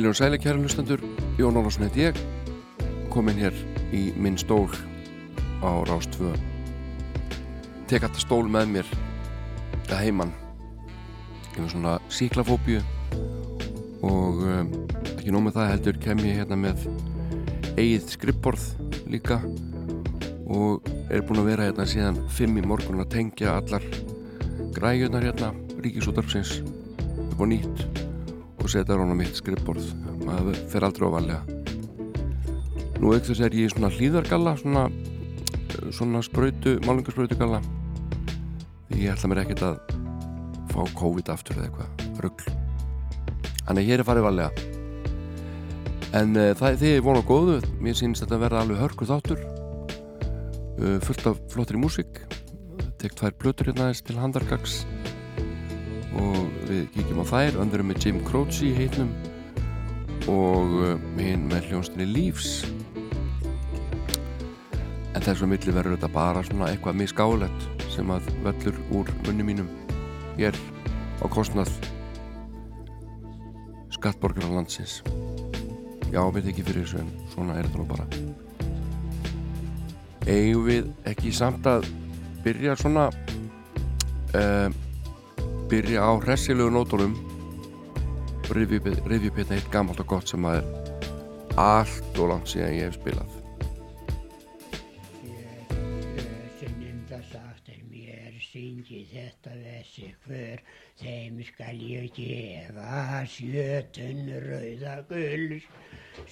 Heiljón Sæli kæra hlustendur, Jón Ólafsson heit ég komin hér í minn stól á Rástvö tek alltaf stól með mér að heimann ég hef svona síklafóbíu og um, ekki nómið það heldur kem ég hérna með eigið skrippborð líka og er búin að vera hérna síðan fimm í morgun að tengja allar græjunar hérna ríkisútarpsins upp á nýtt og setja hún á mitt skrippborð maður fer aldrei ofalega nú ekkert þess er ég svona hlýðargalla svona, svona spröytu málingarspröytu galla því ég ætla mér ekkert að fá COVID aftur eða eitthvað. Ruggl þannig hér er farið valega en uh, það er því vonu og góðu. Mér sínist þetta að vera alveg hörku þáttur. Uh, fullt af flottri músík. Tekt tvær blötur hérna til handargags og við kíkjum á þær öndurum með Jim Croce heitnum og uh, hinn með hljónstinni Leaves. En þess að milli verður þetta bara svona eitthvað misgálegt sem að vellur úr munni mínum. Hér á kostnað skattborgar á landsins já, við ekki fyrir þessu en svona er þetta nú bara. Eigum við ekki samt að byrja svona uh, byrja á hressilegu nótunum. Og hérna eitt gammalt og gott sem að er allt og langt síðan ég hef spilað. Syngi þetta vessi hver þeim skal ég gefa sjötun rauða gulls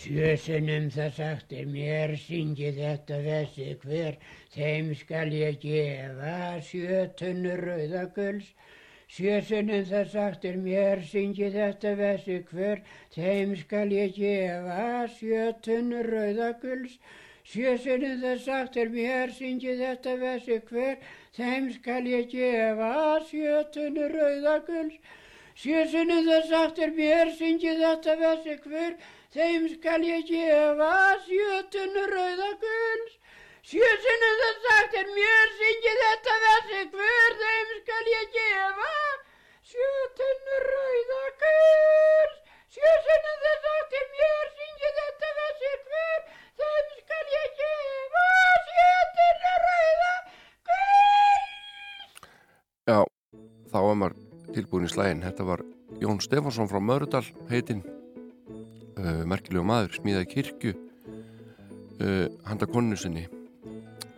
sjösunum það sagt er mér syngi þetta vessi hver þeim skal ég gefa sjötun rauða gulls Sjösunum það sagt er mér, syngi þetta vessi hver, þeim skal ég gefa sjötun rauðaguls. Sjösunum það sagt er mér, syngi þetta vessi hver, þeim skal ég gefa sjötun rauðaguls. Sjösunum það sagt er mér, syngi þetta vessi hver, þeim skal ég gefa sjötun rauðaguls. Sjösunum það sagt er mér, syngi þetta vessi hver, þeim skal ég gefa? Sjötun rauðaguls. Sjösunum það sagt er mér, syngi þetta vessi hver, þeim skal ég gefa? Sjötun rauðaguls. Já, þá var maður tilbúin í slægin þetta var Jón Stefansson frá Mörudal heitinn. Uh, merkilegu maður, smíðaði kirkju. Uh, handa konu sinni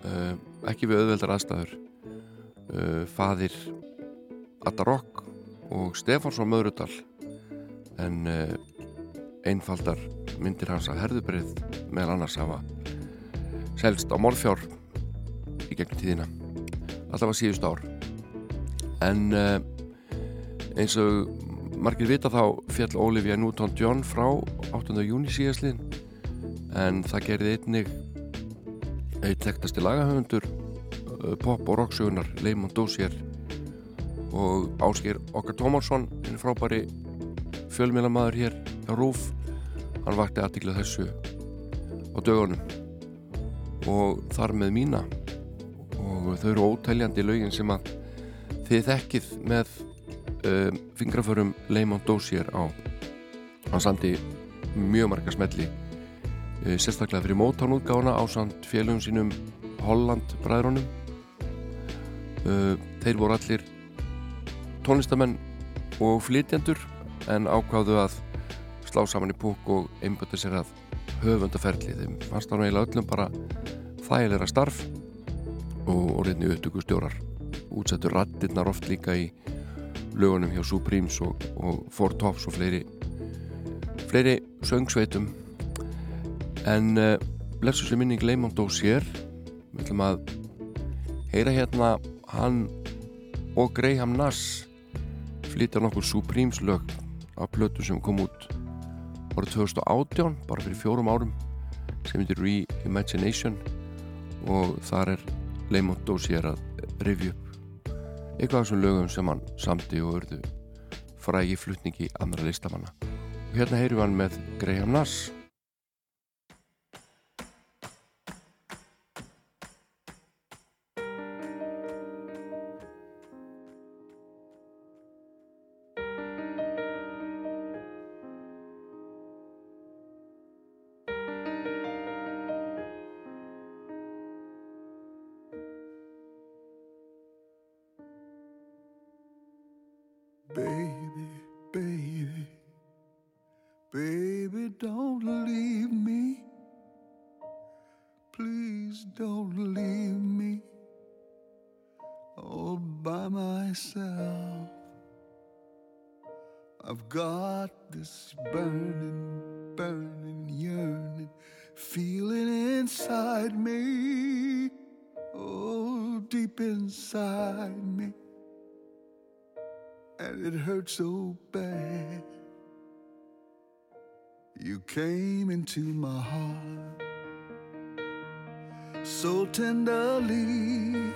uh, ekki við auðveldar aðstæður. Uh, fadir Adda Rock og Stefansson Möðrudal. En uh, einfaldar myndir hans að herðubrið meðal annars hafa selst á morðfjár í gegn tíðina. Alltaf að síðust ár. En eins og margir vita þá fjall Olivia Newton-John frá 8. júni síðastlinn en það gerði einnig eitt þekktasti lagahöfundur uh, pop og rocksögunar Leymond Dossier og Ásker Okkar Tómarsson einn frábæri fjölmjölamæður hér á Rúf hann vakti aðtikla þessu á dögunum og þar með mína. Og þau eru ótæljandi lögin sem að þið þekkið með uh, fingraförum Leymond Dossier á. Hann sandi mjög marga smelli sérstaklega fyrir mótánútgána á samt félögum sínum Holland bræðrónum uh, þeir voru allir tónlistamenn og flytjandur en ákváðu að slá saman í púk og einbjöndi sér að höfundaferli. Þeim fannst það eiginlega öllum bara þægilega starf og orðinni upptökustjórar. Útsettur rattirnar oft líka í lögunum hjá Supremes og, og Four Tops og fleiri fleiri söngsveitum en uh, blessu sem minning Leymond Dossier við ætlum að heyra hérna hann og Graham Nass flytja nokkur Supremes lög á plötu sem kom út árið 2018, bara fyrir fjórum árum sem heitir Reimagination. Og þar er Leymond Dossier að upp eitthvað af þessum lögum sem hann samti og örðu frægi flutningi andra listamanna. Og hérna heyrum við hann með Graham Nass feeling inside me, oh, deep inside me, and it hurts so bad. You came into my heart so tenderly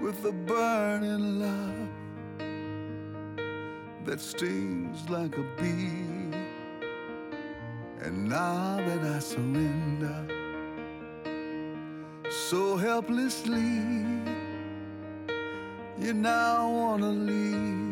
with a burning love that stings like a bee. And now that I surrender so helplessly, you now wanna leave.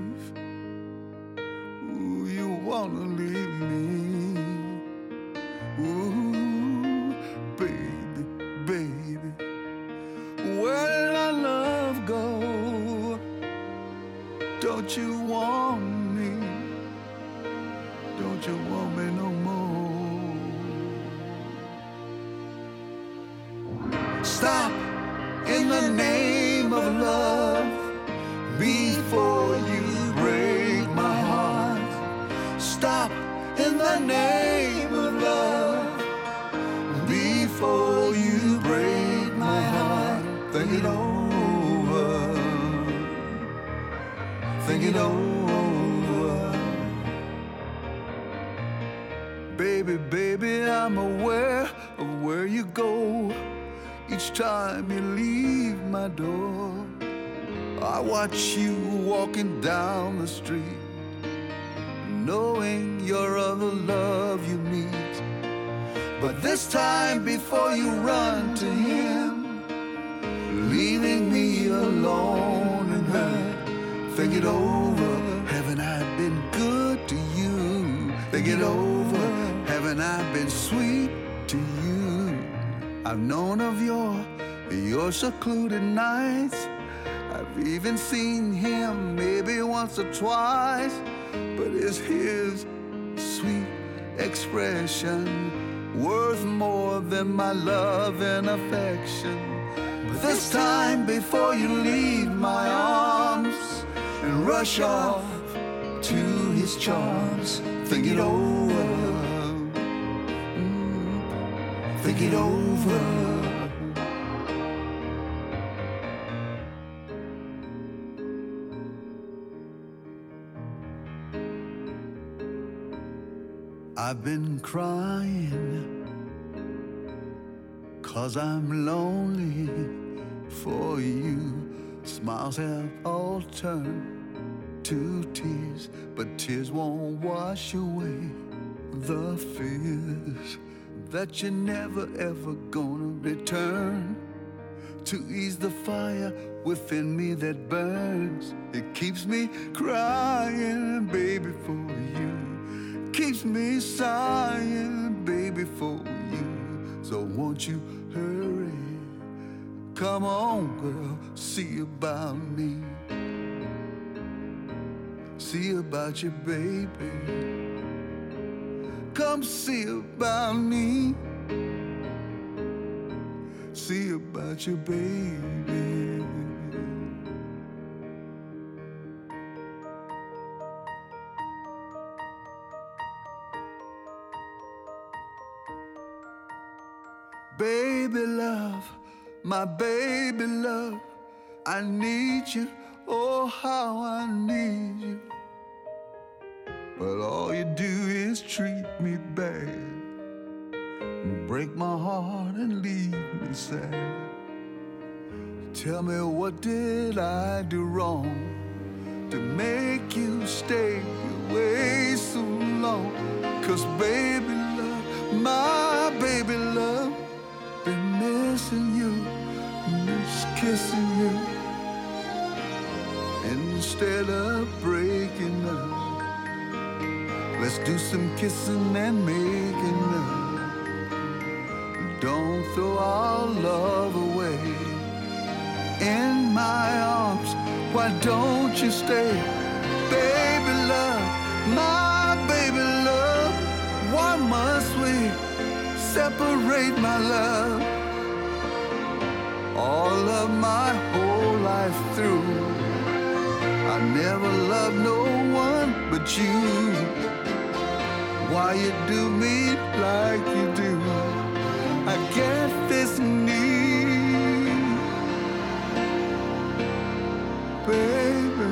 Seen him maybe once or twice, but it's his sweet expression worth more than my love and affection. But this time, before you leave my arms and rush off to his charms, think it over. Mm, think it over. I've been crying cause I'm lonely for you. Smiles have all turned to tears, but tears won't wash away the fears that you're never ever gonna return to ease the fire within me that burns. It keeps me crying, baby, for you. Keeps me sighing, baby, for you. So won't you hurry? Come on, girl, see about me. See about your baby. Come see about me. See about your baby. My baby love, I need you, oh how I need you. But all you do is treat me bad, and break my heart and leave me sad. Tell me what did I do wrong to make you stay away so long? Cause baby love, my baby love, missing you, miss kissing you. Instead of breaking up, let's do some kissing and making love. Don't throw our love away. In my arms, why don't you stay, baby love, my baby love? Why must we separate, my love? Love my whole life through. I never loved no one but you. Why you do me like you do? I get this need, baby.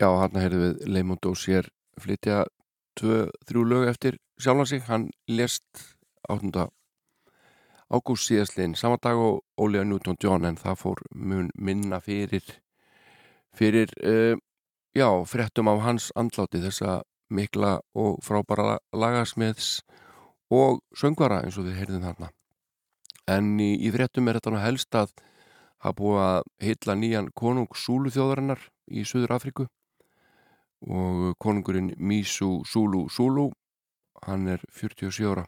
Já, hann heyrðu við Leymond og sér flytja tvö, þrjú lög eftir sjálfan sig. Hann lést 8. ágúst síðastliðin saman dag og Ólega Newton-John en það fór mun minna fyrir fyrir, uh, já, fréttum af hans andláti þessa mikla og frábæra lagasmiðs og söngvara eins og við heyrðum þarna. En í, í fréttum er þetta helst að hafa búið að hitla nýjan konung Súlu þjóðarinnar í Suður Afriku og konungurinn Misu Sulu Sulu hann er 47 ára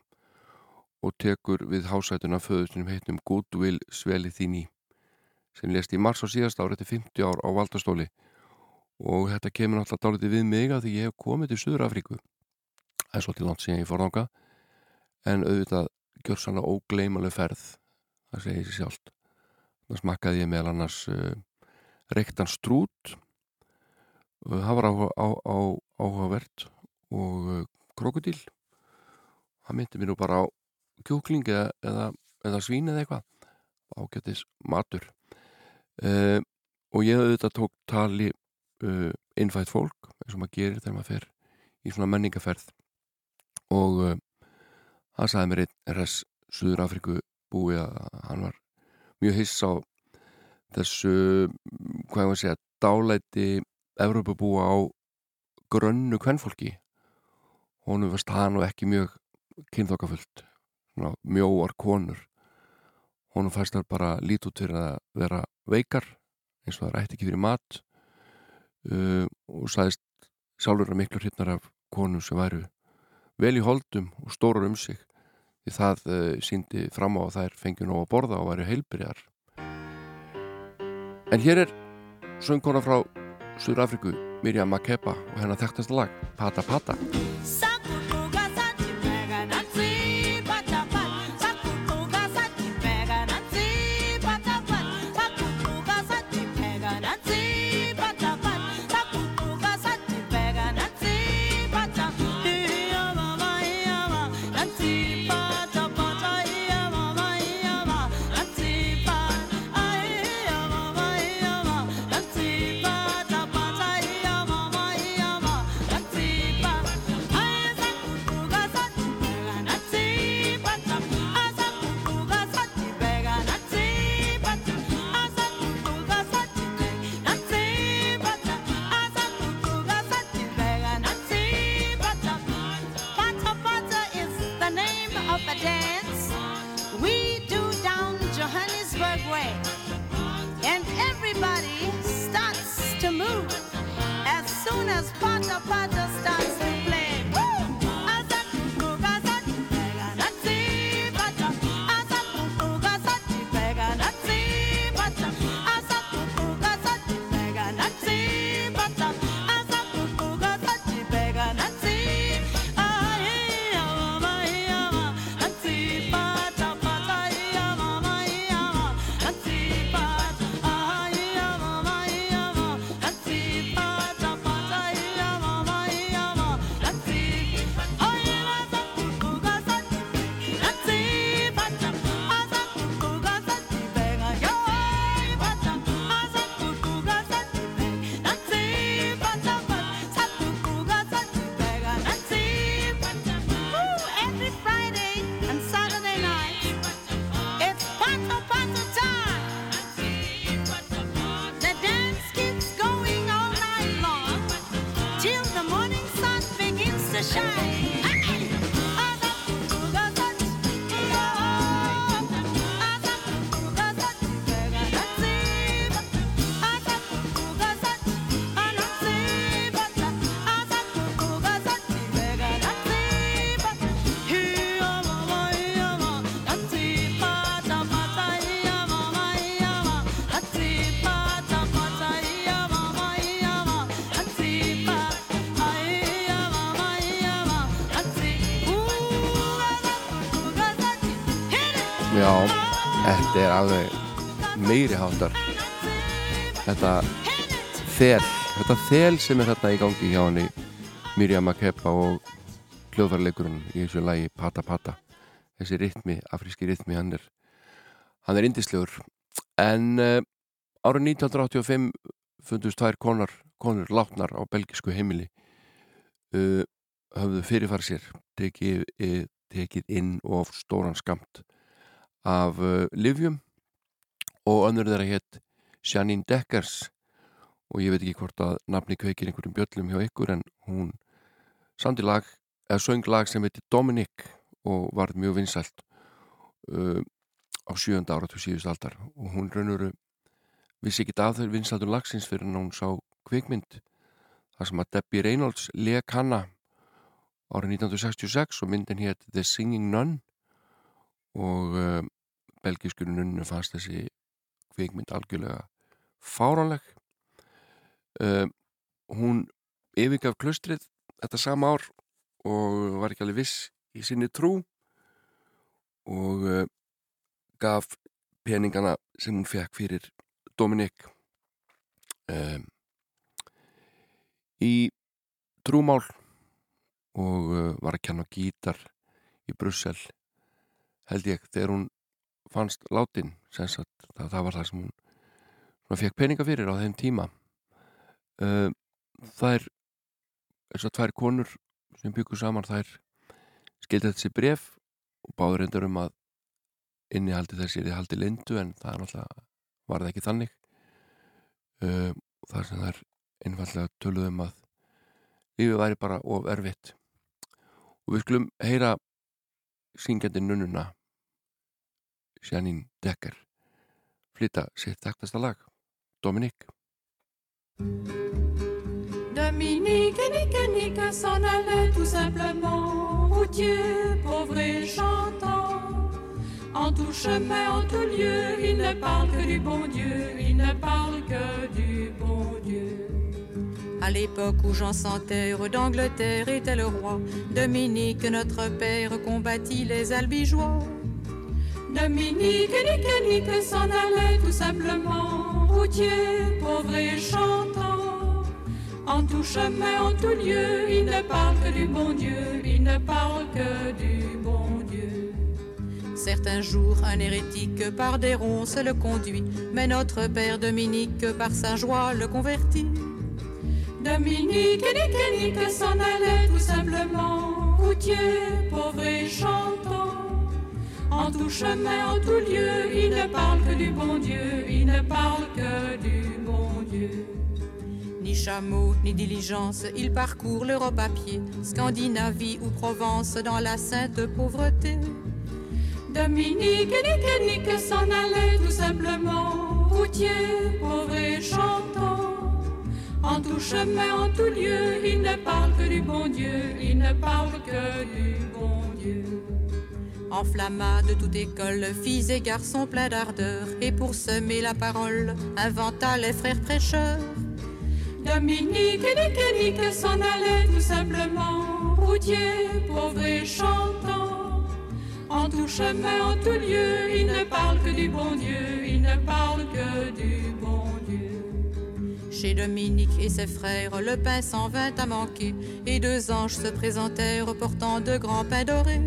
og tekur við hásætuna föðustunum heitnum Goodwill Svelithini sem lest í mars á síðast ári eftir 50 ár á valdastóli og þetta kemur náttúrulega dálítið við mig að því ég hef komið til Suður Afríku það er svolítið langt síðan ég fór þánga en auðvitað gjör sannlega ógleymaleg ferð það segir sér sjálft. Það smakkaði ég meðal annars uh, reyktan strút það var áhuga, á, á, áhugavert og uh, krokodil það myndi mér nú bara á kjúkling eða, eða, eða svín eða eitthvað. Ágættis matur. Uh, og ég auðvitað tók tali uh, innfætt fólk eins og maður gerir þegar maður fer í svona menningaferð og uh, hann sagði mér einn res Suður Afriku búi að hann var mjög hiss á þessu hvað ég var að segja dálæti Evrópa búa á grönnu kvennfólki honum varst hann og ekki mjög kynþokkafullt. Mjóar konur. Honum fæst það bara lít út fyrir að vera veikar eins og það rætti ekki fyrir mat. Uh, og sæðist sjálfur að miklu hrytnar af konum sem væru vel í holdum og stórar um sig. Því það uh, síndi fram á að þær fengi nóg að borða og væri heilbyrjar en hér er söngkona frá Súr Afriku, Mirjam Makeba og hennar þekktast lag Pata Pata er alveg meiri hátar þetta þel þetta þel sem er þarna í gangi hjá henni Mirjam Makeba og hljóðvarleikurinn í þessu lagi Pata Pata. Þessi ritmi, afríski ritmi hann er hann er indislegur en uh, árið 1985 fundust tvær konar konur látnar á belgisku heimili uh, höfðu fyrirfara sér tekið, eh, tekið inn of stóran skamt af uh, livjum og önnur þeirra hétt Janine Deckers. Og ég veit ekki hvort að nafni kveikir einhverjum bjöllum hjá ykkur en hún sandi lag, eða söng lag sem heitir Dominic og var mjög vinsælt uh, á sjönda ára til síðust aldar. Og hún raunuru vissi ekki af þeir vinsæltur lagsins fyrir að hún sá kvikmynd þar sem að Debbie Reynolds leik hanna árið 1966 og myndin hétt The Singing Nun. Og uh, belgísku nunnu fannst þessi kvikmynd algjörlega fáránleg. Uh, hún yfirgaf klustrið þetta sama ár og var ekki alveg viss í sinni trú og uh, gaf peningana sem hún fekk fyrir Dominik um, í trúmál og uh, var að kenna gítar í Brussel held ég þegar hún fannst látin það, það var það sem hún, fekk peninga fyrir á þeim tíma. Uh, það er þess að tvær konur sem byggur saman þær skildi þessi bref og báður endur um að innihaldi þessi er í haldi lindu en það er náttúrulega var það ekki þannig. Uh, þar sem er einfallega töluðum að lífið væri bara of erfitt. Og við skulum heyra syngjandi nunnuna Janine Decker flytta sitt þekktasta lag Dominique. Dominique, nique, nique s'en allait tout simplement. Routier, pauvre et chantant. En tout chemin, en tout lieu il ne parle que du bon Dieu. Il ne parle que du bon Dieu. À l'époque où Jean sans terre d'Angleterre était le roi Dominique notre père combattit les albigeois Dominique, nique, nique s'en allait tout simplement. Routier, pauvre et chantant. En tout chemin, en tout lieu il ne parle que du bon Dieu. Il ne parle que du bon Dieu. Certains jours un hérétique par des ronces le conduit. Mais notre père Dominique par sa joie le convertit. Dominique, nique, nique s'en allait tout simplement. Routier, pauvre et chantant en tout chemin, en tout lieu il ne parle que du bon Dieu il ne parle que du bon Dieu. Ni chameau ni diligence il parcourt l'Europe à pied Scandinavie ou Provence dans la sainte pauvreté. Dominique nique, nique s'en allait tout simplement routier, pauvre et chantant. En tout chemin, en tout lieu il ne parle que du bon Dieu il ne parle que du bon Dieu enflamma de toute école filles et garçons pleins d'ardeur. Et pour semer la parole inventa les frères prêcheurs. Dominique et Nique s'en allait tout simplement. Routier pauvre et chantant. En tout chemin en tout lieu il ne parle que du bon Dieu. Il ne parle que du bon Dieu. Chez Dominique et ses frères le pain s'en vint à manquer. Et deux anges se présentèrent portant de grands pains dorés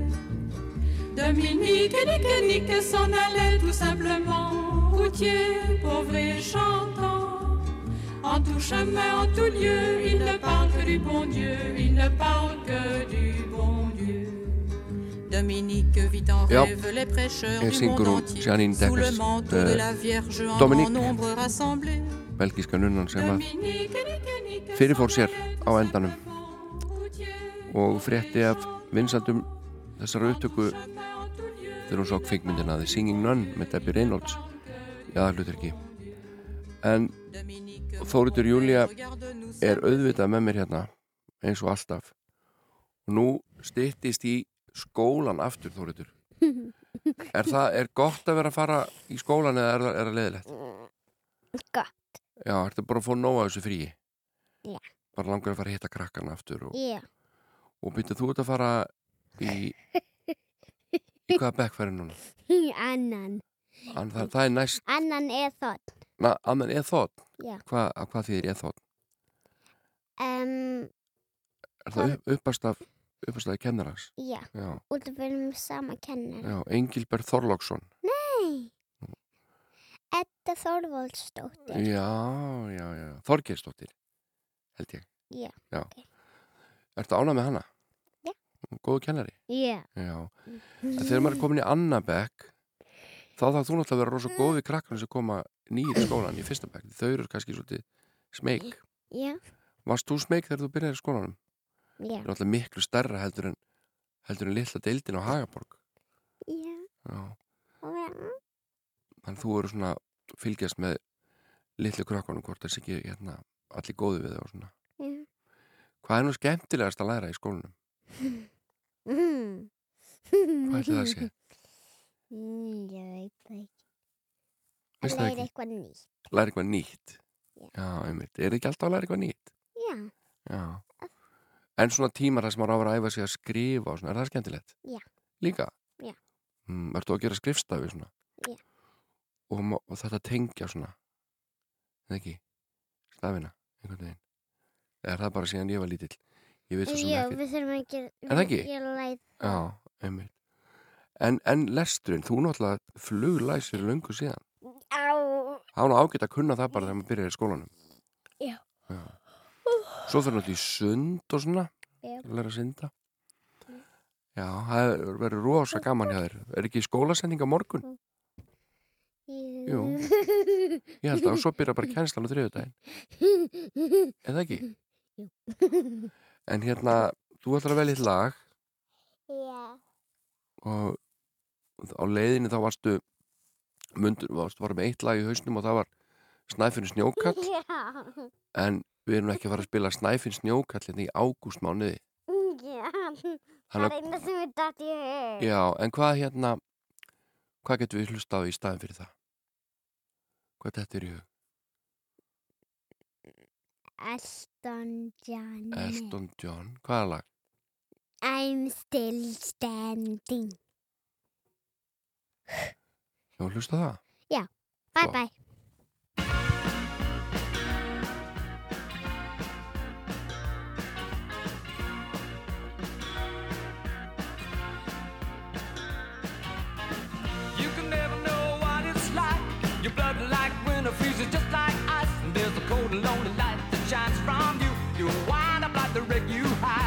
Dominique et Nique s'en allait tout simplement. Routier pauvre et chantant. En tout chemin en tout lieu il ne parle que du bon Dieu. Il ne parle que du bon Dieu. Dominique vit en rêve les prêcheurs du monde entier. Sous le manteau de la Vierge en Dominique. grand nombre rassemblés. Belgíska nunnan sem að fyrirfór sér á endanum og frétti af vinsaldum þessara upptöku þegar hún sá kvikmyndina The Singing Nun með Debbie Reynolds í aðalhuturki en Þóritur regarde-nous er auðvitað með mér hérna eins og alltaf og nú styttist í skólan aftur Þóritur er það, er gott að vera að fara í skólan eða er það, er það leðilegt? Gott, Já, ertu bara að fá nóga þessu fríi? Já. Bara langar að fara að hitta krakkan aftur og, já, og byrjuð þú ert að fara í Í hvaða bekk færi núna? Annan. An, það, það er næst, Annan er þótt. na, annan eð þótt. Já. Hva, hvað þýðir eð þótt? Um, Er það upp, uppast af, uppast af kennarans? já, Já, út af við erum sama kennar. já, Engilbert Þorlóksson. Nei. Edda Þorvaldsdóttir. Já, já, já. Þorgeirsdóttir, held ég. Já. Já. ok. Ertu ánað með hana? Góðu kennari? Já. Já. En þegar maður er komin í annabekk, þá þarf þú náttúrulega að vera rosa góð við krakkarnir sem koma nýjir skólan í fyrsta bekk. Þau eru kannski svolítið smeyk. Já. Varst þú smeyk þegar þú byrjaði í skólanum? Já. Það er náttúrulega miklu stærra heldur en, heldur en litla deildin á Hagaborg. Já. Já. Þannig þú eru svona fylgjast með litlu krakkanum hvort þessi ekki hérna, allir góði við þau og svona. Já. Hvað er nú skemmtilegast að læra í skólanum? Mm. Hvað ætli það sé? Mm, ég veit það ekki. Að það læra eitthvað nýtt. Læra eitthvað nýtt? Já. Já, einmitt. Er ekki alltaf að læra eitthvað nýtt? Já. Já. En svona tímar þar sem á að vera að æfa sig að skrifa og svona, er það skemmtilegt? Já. Líka? Já. Mm, Ertu að gera skrifstafi svona? Já. Og, og þetta tengja svona? Eða ekki? Stafina, einhvern veginn. Er það bara síðan ég var lítill? Ég veit svo sem Já, ekki. við þurfum ekki Er það ekki? Ég læt Já, einmitt. En, en lesturinn, þú náttúrulega fluglæsir löngu síðan. Á Það var nú ágætt að kunna það bara þegar maður byrjar í skólanum. Já. Svo fyrir náttúrulega í sund og svona, Já. að læra að synda. Já, það er- verður rosa gaman hjá þér. Er ekki skólasending á morgun? Jú. Ég held að og svo byrja bara kennslan á þriðudaginn. Er það ekki? Jú. En hérna, þú ætlar að velja eitt lag Já. og á leiðinni þá varstu mundur, varstu með eitt lag í hausnum og það var Snæfinn Snjókall Já. en við erum ekki að fara að spila Snæfinn Snjókall hérna í ágústmánuði Já. Það er eina sem við dætt í hug. Já, en hvað hérna hvað getum við hlusta á í staðin fyrir það? Hvað þetta er í hug? Elton John. Elton John, hvaða lag? I'm still standing. Já, hlusta á það? Bye Svo. bye. You can never know what it's like. Your blood like winter freezes just like ice. And there's a cold and lonely light up like the wreck you hide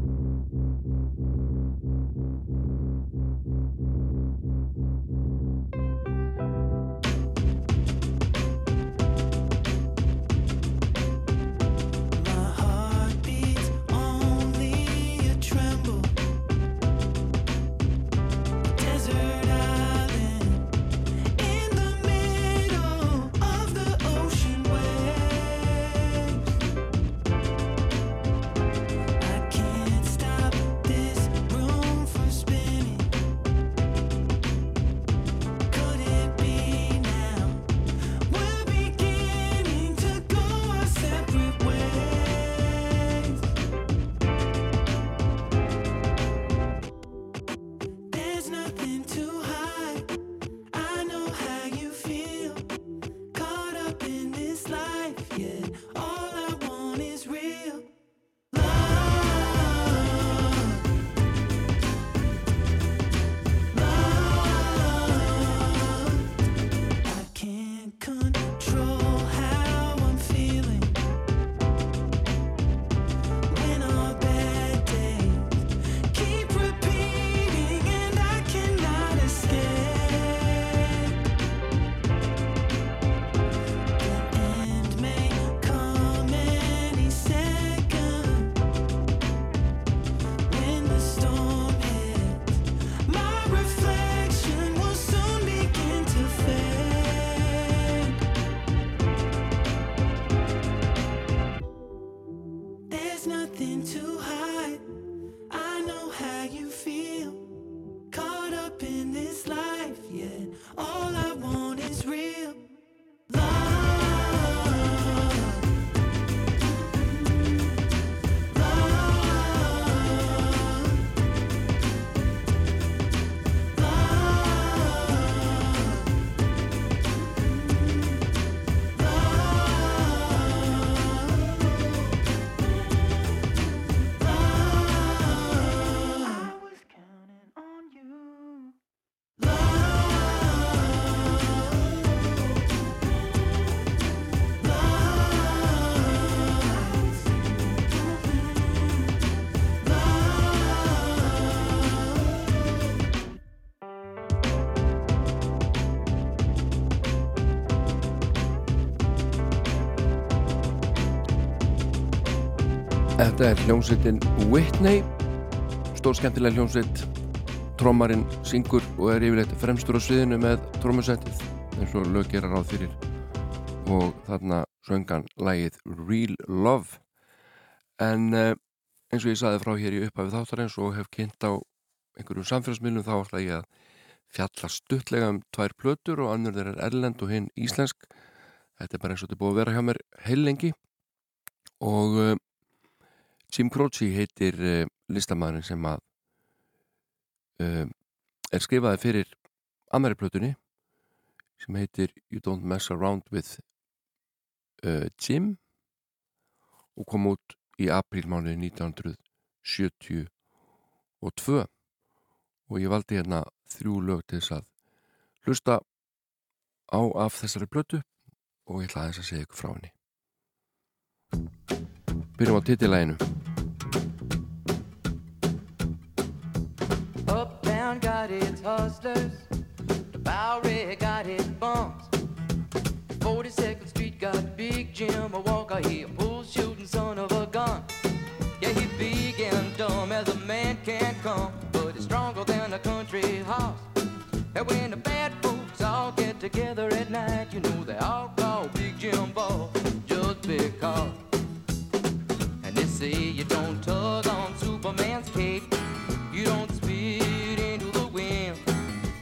Hljómsveitin Whitney. Stór skemmtilega hljómsveit. Trommarinn syngur og er yfirleitt fremstur á sviðinu með trommusettið eins og lög gera ráð fyrir. Og þarna söngan lægið Real Love. En uh, eins og ég saði frá hér í upphafið þáttarins og hef kynnt á einhverjum samfélagsmiðlum þá ætla ég að fjalla stuttlega um tvær plötur og annur þeir er erlend og hinn íslensk. Þetta er bara eins og þetta er búið að vera hjá mér heil lengi. Og Jim Croce heitir uh, listamæðurinn sem að uh, er skrifaði fyrir annari plötunni sem heitir You Don't Mess Around With uh, Jim og kom út í aprílmánu 1972 og ég valdi hérna þrjú lög til þess að hlusta á af þessari plötu og ég ætla að þess að segja ykkur frá henni Byrjum á titilæginu Uptown got its hustlers, the Bowery got its bums. 42nd Street got Big Jim, walker, he a bull shooting son of a gun. Yeah, he big and dumb as a man can come, but he's stronger than a country horse. And when the bad folks all get together at night, you know they all call Big Jim Ball just because. And they say you don't tug on Superman's cape, you don't spit into the wind,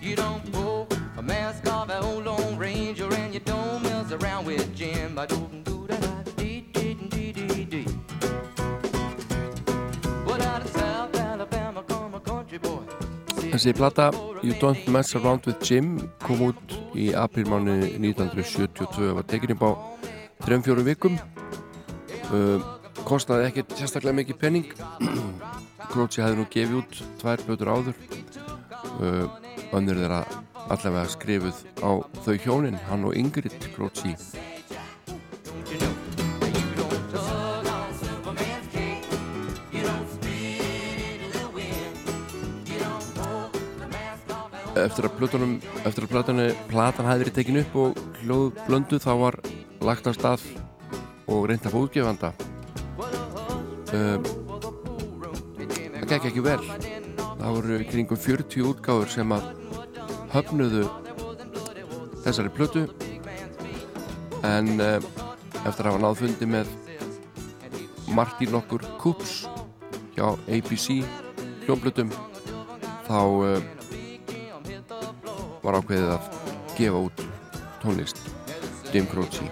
you don't pull a mask off an old Lone Ranger, and you don't mess around with Jim. I don't do that. Dee dee dee dee dee. Well, out of South Alabama come a country boy. Þessi plata You Don't Mess Around With Jim kom út í aprílmánu 1972 var tekin upp á 3-4 vikum uh, kostnaði ekkert sérstaklega mikið penning Grótsi hefði nú gefið út tvær blöður áður. Uh, önnur þeirra allavega skrifuð á þau hjónin hann og Ingrid Grótsi Eftir að plötunum eftir að platanu, platan hefði verið tekin upp og hljóð blöndu þá var lagt á stað og reynda fóðgefanda það gekk ekki vel það voru kringum 40 útgáður sem að höfnuðu þessari plötu. En um, eftir að hafa náð fundi með Martin okkur Kups hjá ABC hljómblutum þá uh, var ákveðið að gefa út tónlist Jim Croce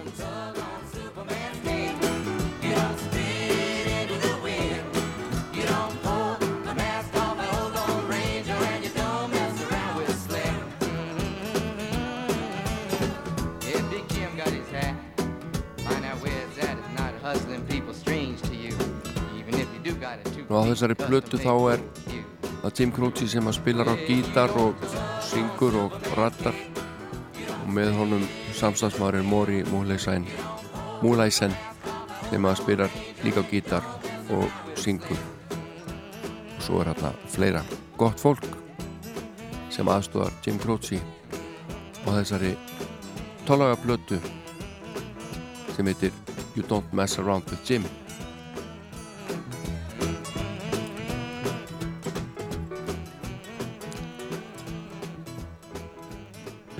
og á þessari plötu þá er það Jim Croce sem að spilar á gítar og syngur og rattar og með honum samstagsmaðurinn Mori Múleisen Múleisen sem að spilar líka á gítar og syngur. Og svo er hérna fleira gott fólk sem aðstofar Jim Croce og þessari tólaga plötu sem heitir You Don't Mess Around With Jim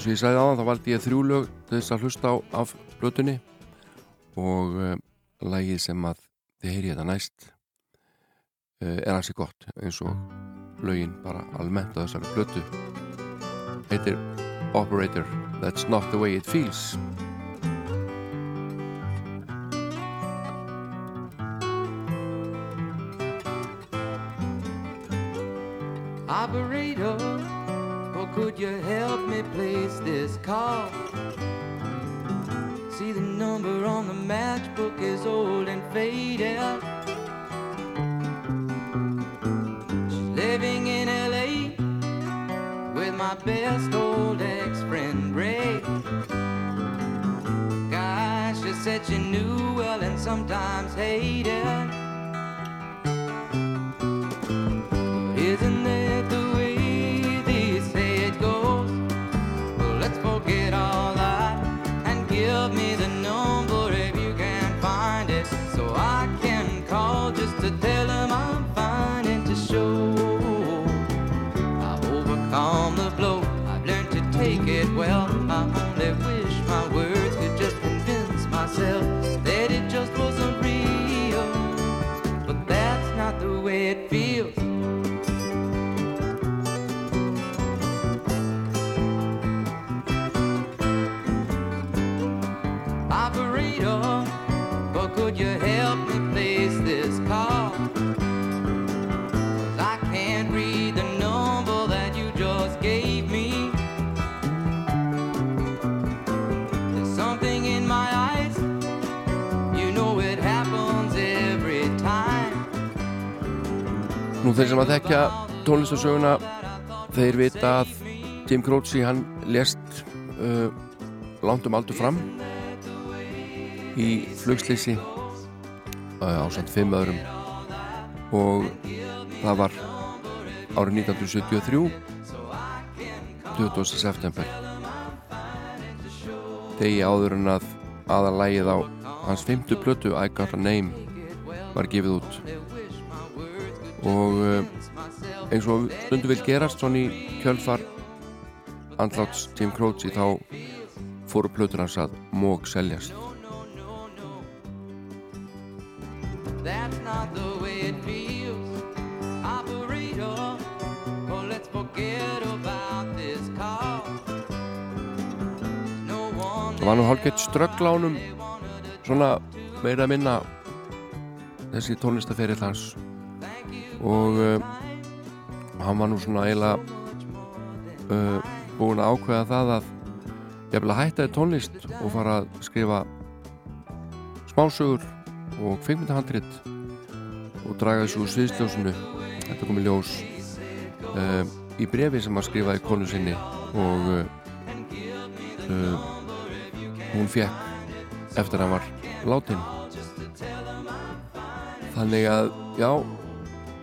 og ég sagði áðan þá valdi ég þrjú lög til þess að hlusta á af blötunni og uh, lagið sem að þið heyri þetta næst uh, er hansi gott eins og lögin bara almennt á þessari blötu heitir Operator That's Not The Way It Feels. Operator, or could you help me place this call? See the number on the matchbook is old and faded. She's living in LA with my best old ex-friend Ray. Gosh, she said she knew well and sometimes hated. Þeir sem að þekkja tónlistarsöguna þeir vita að Jim Croce hann lést uh, langt um aldur fram í flugslýsi uh, á samt fimm öðrum og það var árið 1973 20. september degi áður en að aðalægið á hans fymtu plötu I Got A Name var gefið út og uh, eins og stundu vil gerast svona í kjölfar andláts Jim Croce þá fóru plötur hans að móg seljast. Það var nú hálfgett strögglánum svona meira að minna þessi tónlistaferill hans og uh, hann var nú svona eiginlega uh, búin að ákveða það að ég vil hætta í tónlist og fara að skrifa smásögur og kveikmyndahandrit og draga þessu úr sviðsljósinu. Þetta kom í ljós uh, í brefi sem hann skrifaði konu sinni og hún fekk eftir að hann var látin. Þannig að já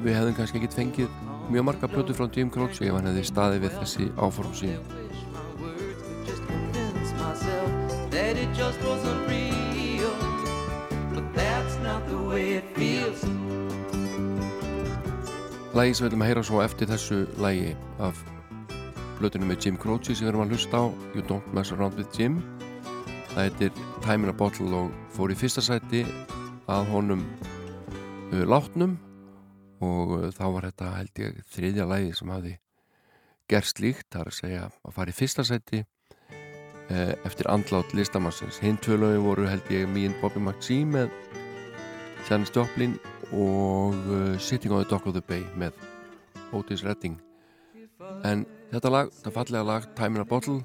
við hefðum kannski ekkit fengið mjög marga plötu frá Jim Croce ef hann hefði staðið við þessi áform sín. Lægi sem við viljum að heyra svo eftir þessu lægi af plötunum með Jim Croce sem við erum að hlusta á You Don't Mess Around With Jim það heitir Time in a Bottle og fór í fyrsta sæti að honum uh, látnum og uh, þá var þetta held ég þriðja lægi sem hafði gerst líkt, það er að segja að fara í fyrsta sæti uh, eftir andlát listamannsins. Hinn tvö lögin voru held ég and Bobby McGee með Janis Joplin og uh, Sitting on the Dock of the Bay með Otis Redding. En þetta lag, þetta fallega lag Time in a Bottle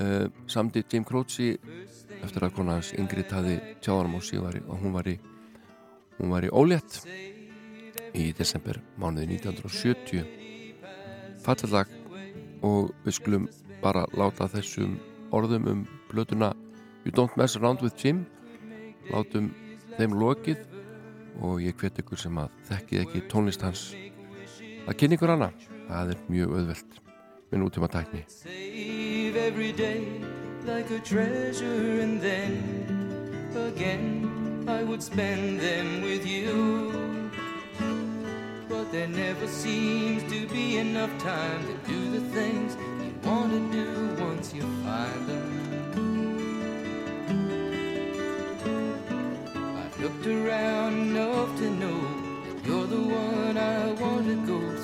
uh, samdi Jim Croce eftir að kona hans Ingrid hafi tjáðanum og síðan og hún var í í ólétt í desember mánuði 1970 fallega lag og við skulum bara láta þessum orðum um blötuna You Don't Mess Around With Jim látum þeim lokið og ég hvet ykkur sem að þekkið ekki tónlist hans að kynna ykkur hana. Það er mjög auðvelt með nútíma tækni Save every day like a treasure, and then again I would spend them with you. But there never seems to be enough time to do the things you want to do once you find them. I've looked around enough to know that you're the one I want to go through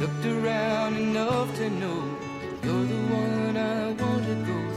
Looked around enough to know you're the one I want to go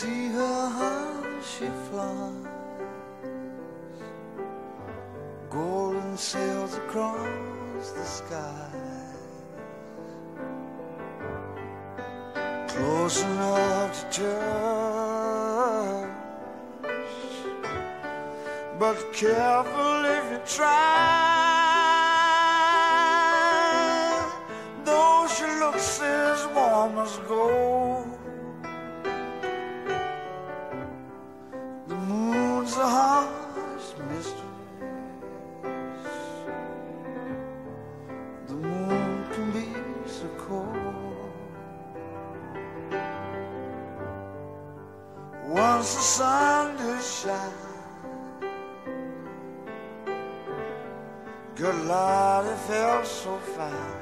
See her how she flies, golden sails across the sky, close enough to touch, but careful if you try. Though she looks as warm as gold. Felt so fine.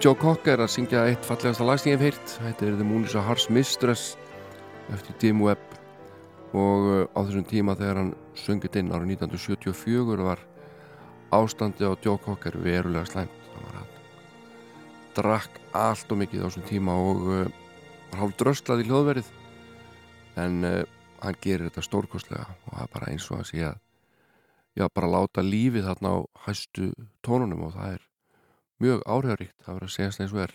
Joe Cocker að syngja eitt fallegasta lag sem ég hef heyrt. Þetta er The Moon is a Harsh Mistress eftir Dim Webb. Og uh, á þessum tíma þegar hann sungið inn árið 1974 var ástandi á Joe Cocker verulega slæmt. Hann drakk allt og mikið á þessum tíma og uh, var hálf dröslað í hljóðverið. En uh, hann gerir þetta stórkostlega og það er bara eins og að að já, bara láta lífið þarna á hæstu tónunum og það er mjög áhrifaríkt það verður að segja eins og er.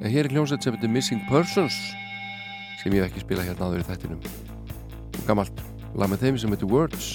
En hér er hljómsveit sem heitir Missing Persons sem ég hef ekki spila hérna áður í þættinum. Gammalt lag með þeim sem heitir Words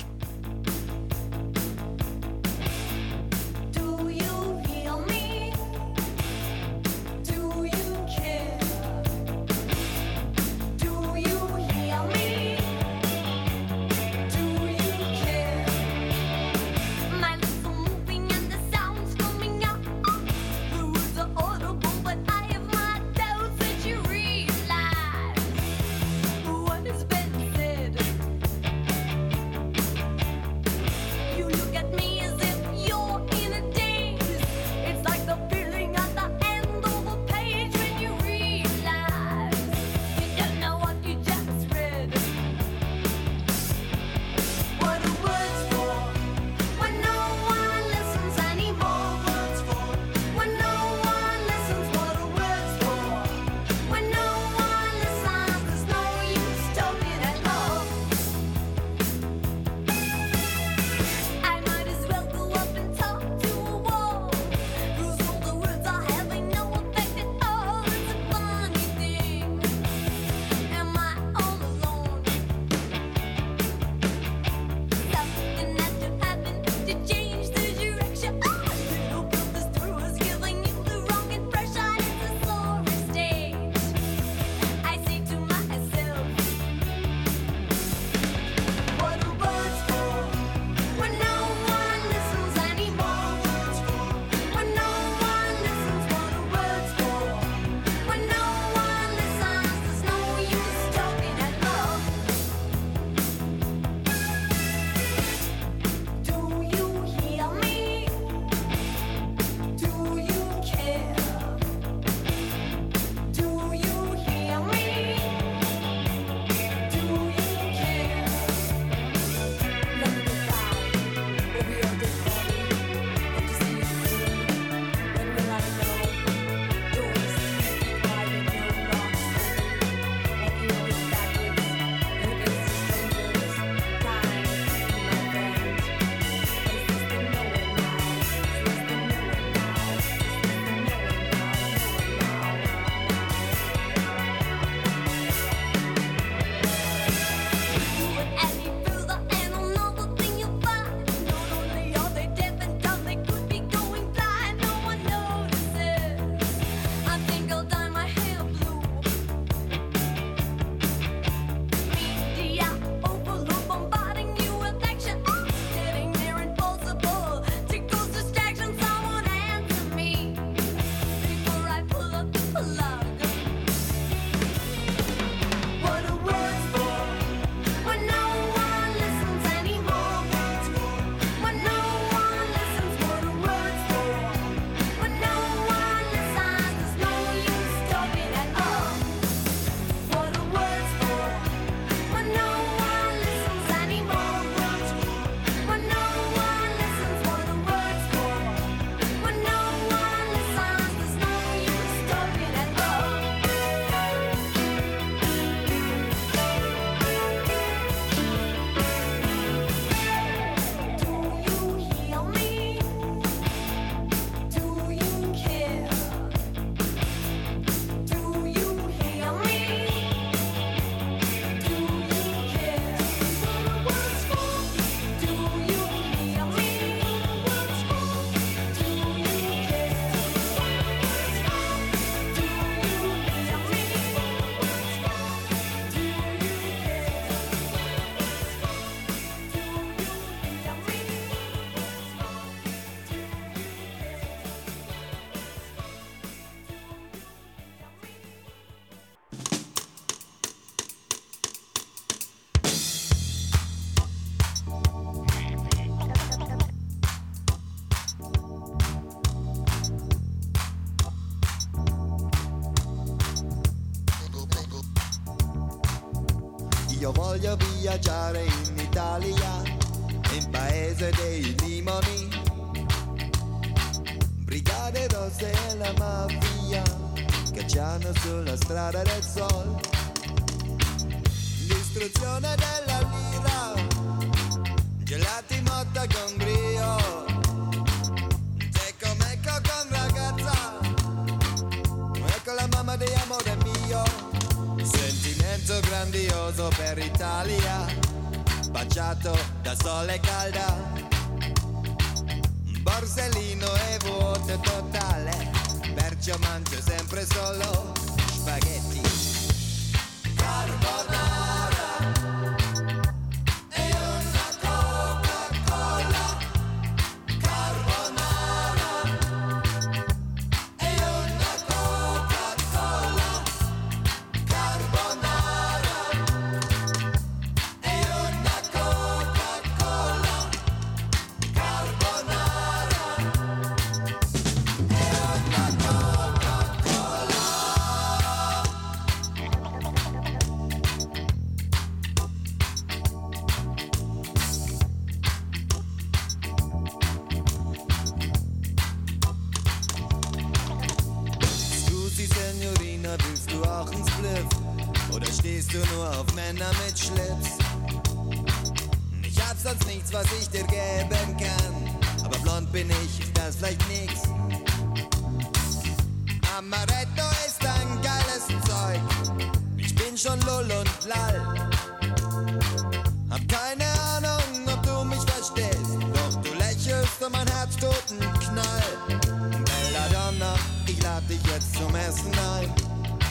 mein Herz toten Knall. Belladonna, ich lade dich jetzt zum Essen ein.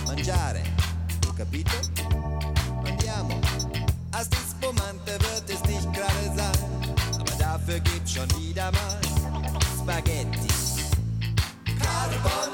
Mangiare, capito? Andiamo. Als Dispomante wird es nicht gerade sein, aber dafür gibt's schon wieder mal Spaghetti. Carbon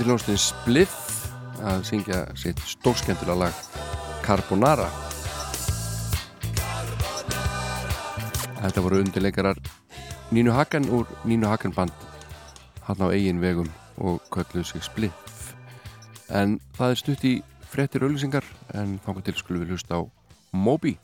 þetta er hljómsnið Spliff að syngja sitt stórskendula lag Carbonara. Þetta voru undirleikarar Nínu Hakan úr Nínu Hakan band hann á eigin vegum og kölluðu sig Spliff. En það er stutt í frettir auðlýsingar en þá kan til skulum við hlusta á Moby.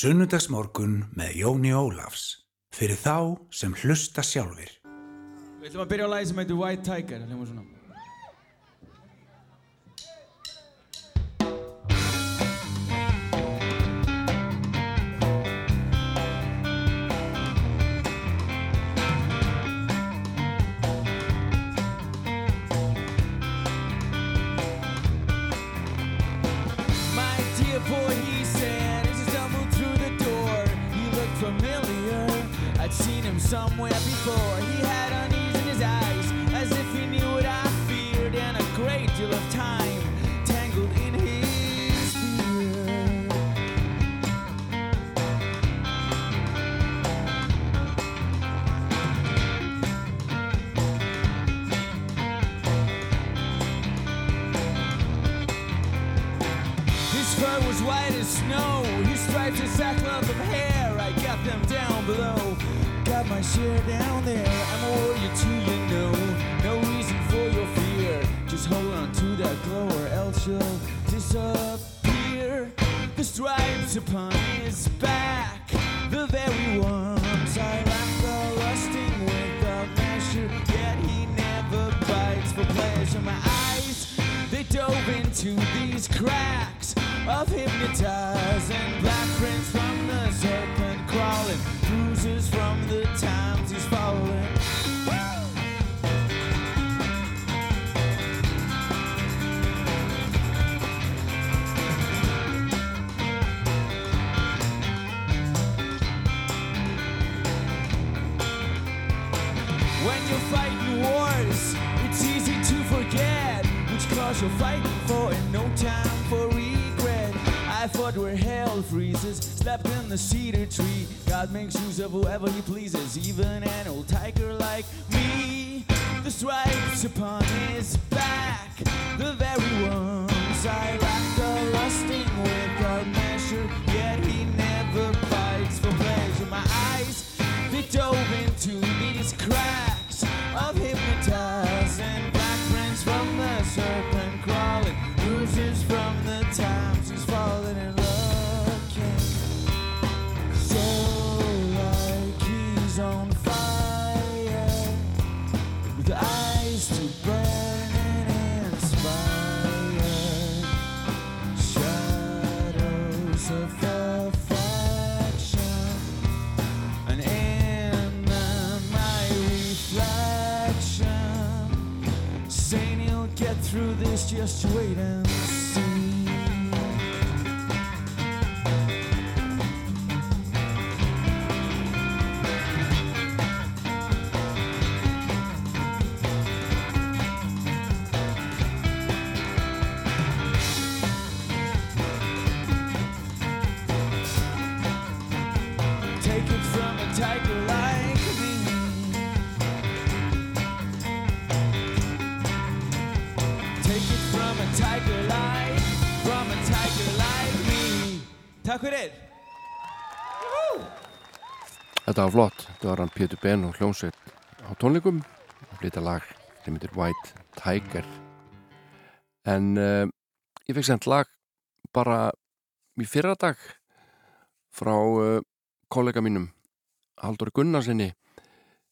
Sunnudagsmorgun með Jóni Ólafs. Fyrir þá sem hlusta sjálfir. Við ætlum að byrja á lagi sem heitir White Tiger. Hljóma svona. Somewhere before. He had unease in his eyes, as if he knew what I feared, and a great deal of time tangled in his beard. His fur was white as snow. His stripes a sackcloth of hair. I got them down below. Got my share down there. I'm a warrior too, you know. No reason for your fear. Just hold on to that glow or else you'll disappear. The stripes upon his back, the very ones I lack the lusting without measure. Yet he never bites for pleasure. My eyes, they dove into these cracks of hypnotize and black you're fighting for and no time for regret. I fought where hell freezes, slept in the cedar tree. God makes use of whoever he pleases, even an old tiger like me. The stripes upon his back, the very ones I lack the lusting without measure. Yet he never bites for pleasure. My eyes, they dove into these cracks through this. Just wait Fyrir. Þetta var flott, þetta var hann Pétur Ben og hljómsveit á tónleikum. Að flytja lag. Sem heitir White Tiger. En uh, ég fekk sendt lag bara í fyrra dag frá uh, kollega mínum Haldur Gunnarsinni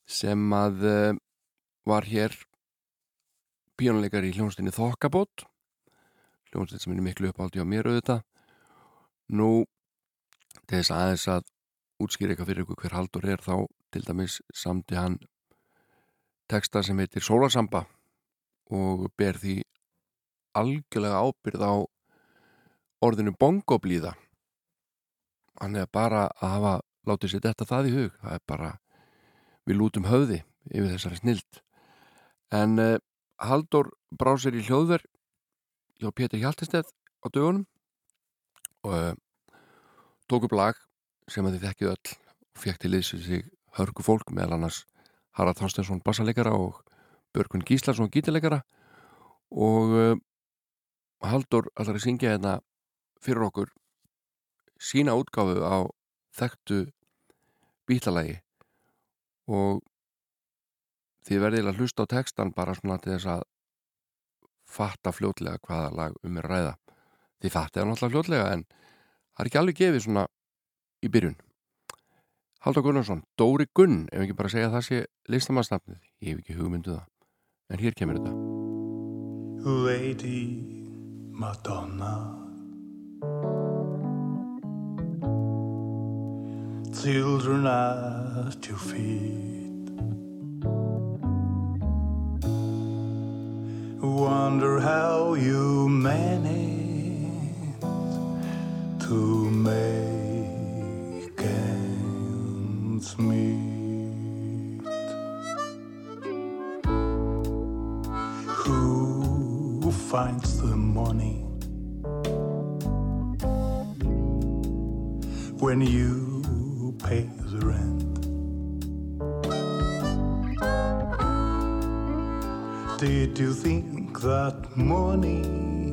sem að uh, var hér píjónuleikar í hljómsveitinni Þokkabót. Hljómsveit sem er miklu uppáldi á mér auðvitað. Nú til þess aðeins að útskýra eitthvað fyrir ykkur hver Haldur er þá til dæmis samti hann teksta sem heitir Sólasamba og ber því algjörlega ábyrð á orðinu bongoblíða. Hann er bara að hafa látið sér þetta það í hug það er bara, við lútum höfði yfir þessari snild. En uh, Haldur brá sér í hljóðver hjá Pétur Hjaltesteð á dögunum og uh, tók upp lag sem að þið þekkið öll og fekk til þessi sig hörku fólk meðal annars Harald Þorstensson bassalegara og Börgun Gíslason gítilegara og eh, uh, Haldur allar að syngja þetta fyrir okkur sína útgáfu á þekktu bílalagi og þið verðið að hlusta á textan bara svona til þess að fatta fljótlega hvaða lag um er að ræða. Þið fattið hann alltaf fljótlega en það er ekki alveg gefið svona í byrjun. Haldur Gunnarsson, Dóri Gunn ef ekki bara segja það sé listamannsnafnið ég hef ekki hugmynduða, um en hér kemur þetta. Lady Madonna. Children at your feet. Wonder how you manage make ends meet. Who finds the money when you pay the rent? Did you think that money?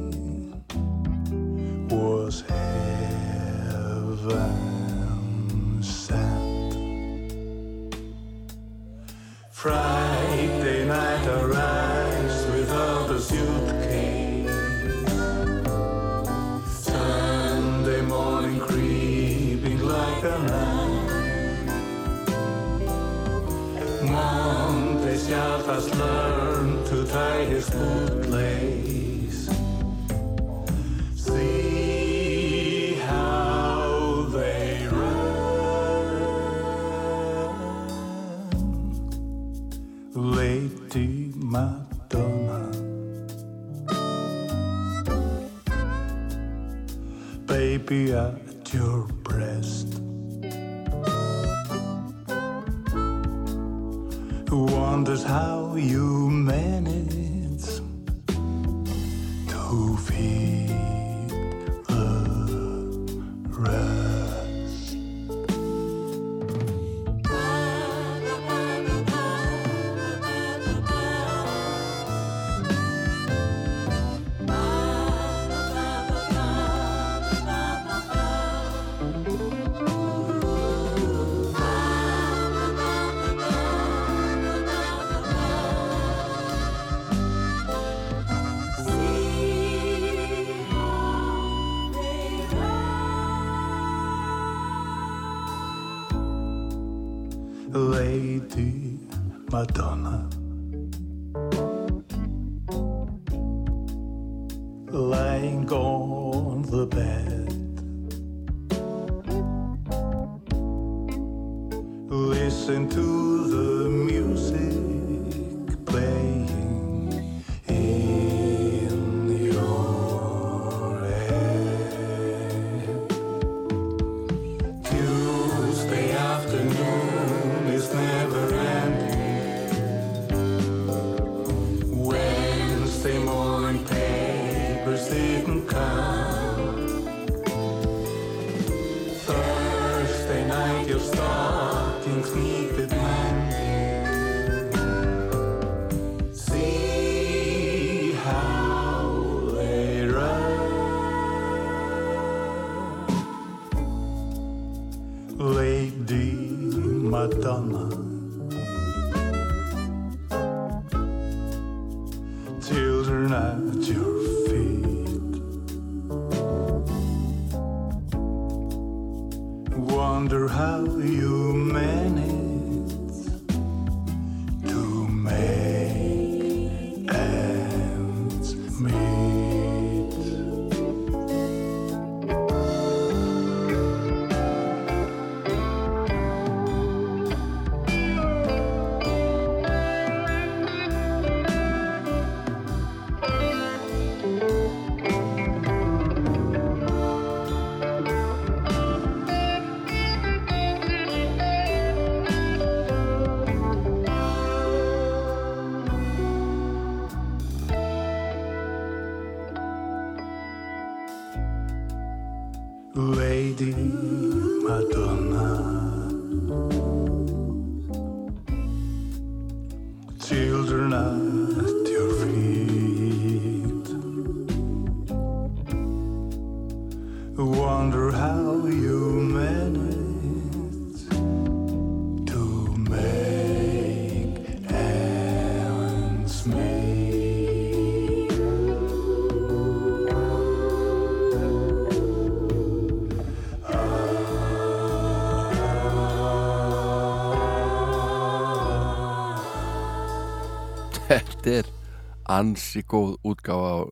Ansi góð útgáfa á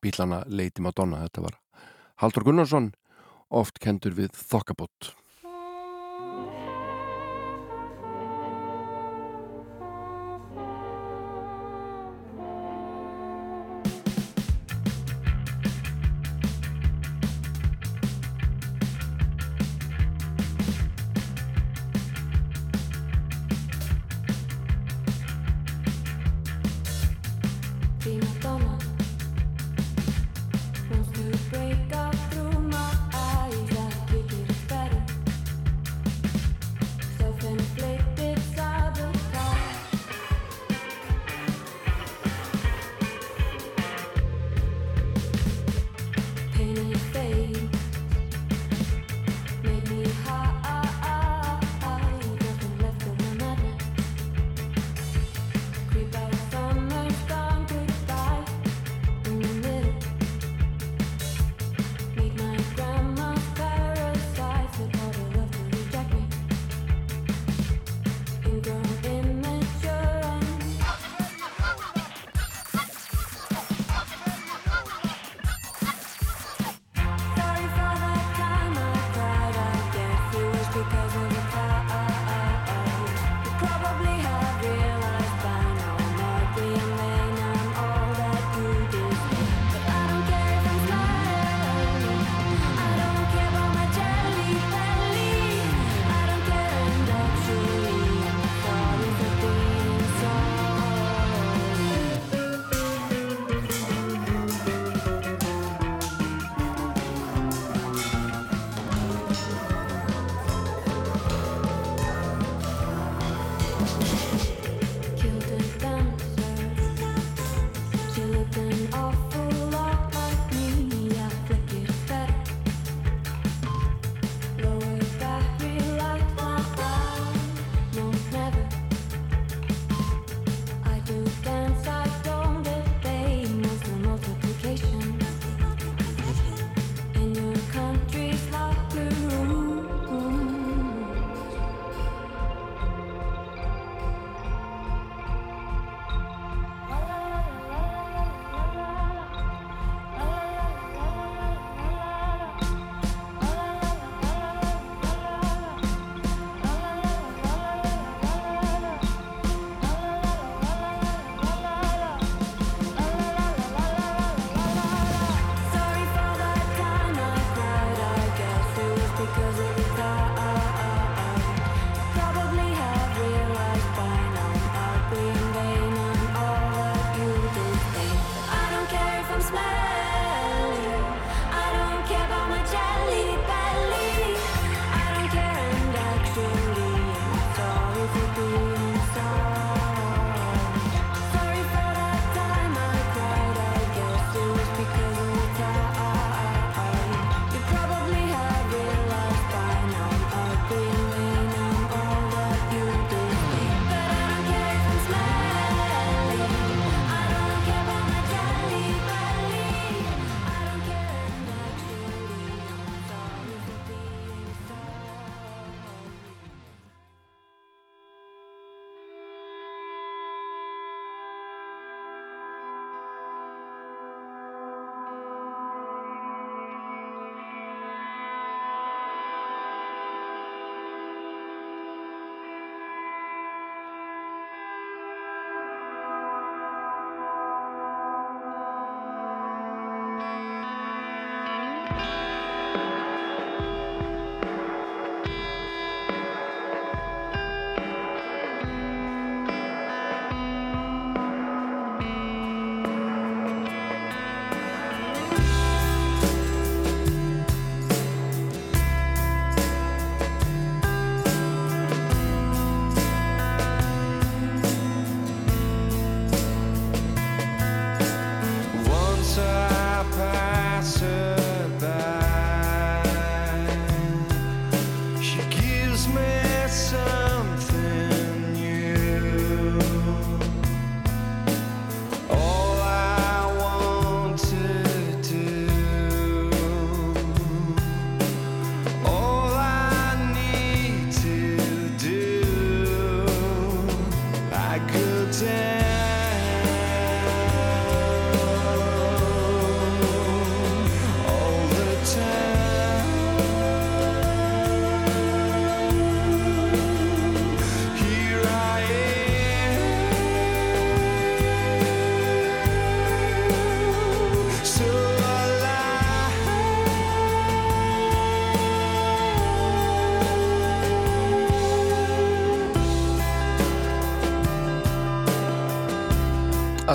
bílana Lady Madonna. Þetta var Haldur Gunnarsson, oft kendur við Þokkabót.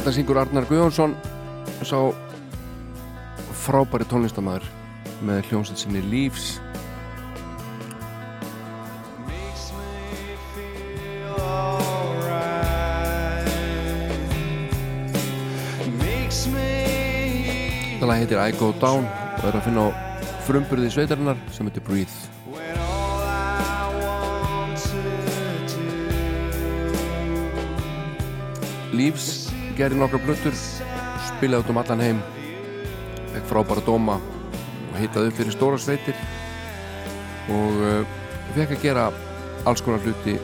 Þetta syngur Arnar Guðjónsson sá frábæri tónlistamæður með hljómsveit sinni Leaves. Þetta lag heitir I Go Down og er að finna á frumburði sveitarinnar sem heitir Breathe. Leaves gerði nokkra plötur spilaði út um allan heim fekk frábæra dóma og hittaði upp fyrir stóra sveitir og uh, fekk að gera alls konar hluti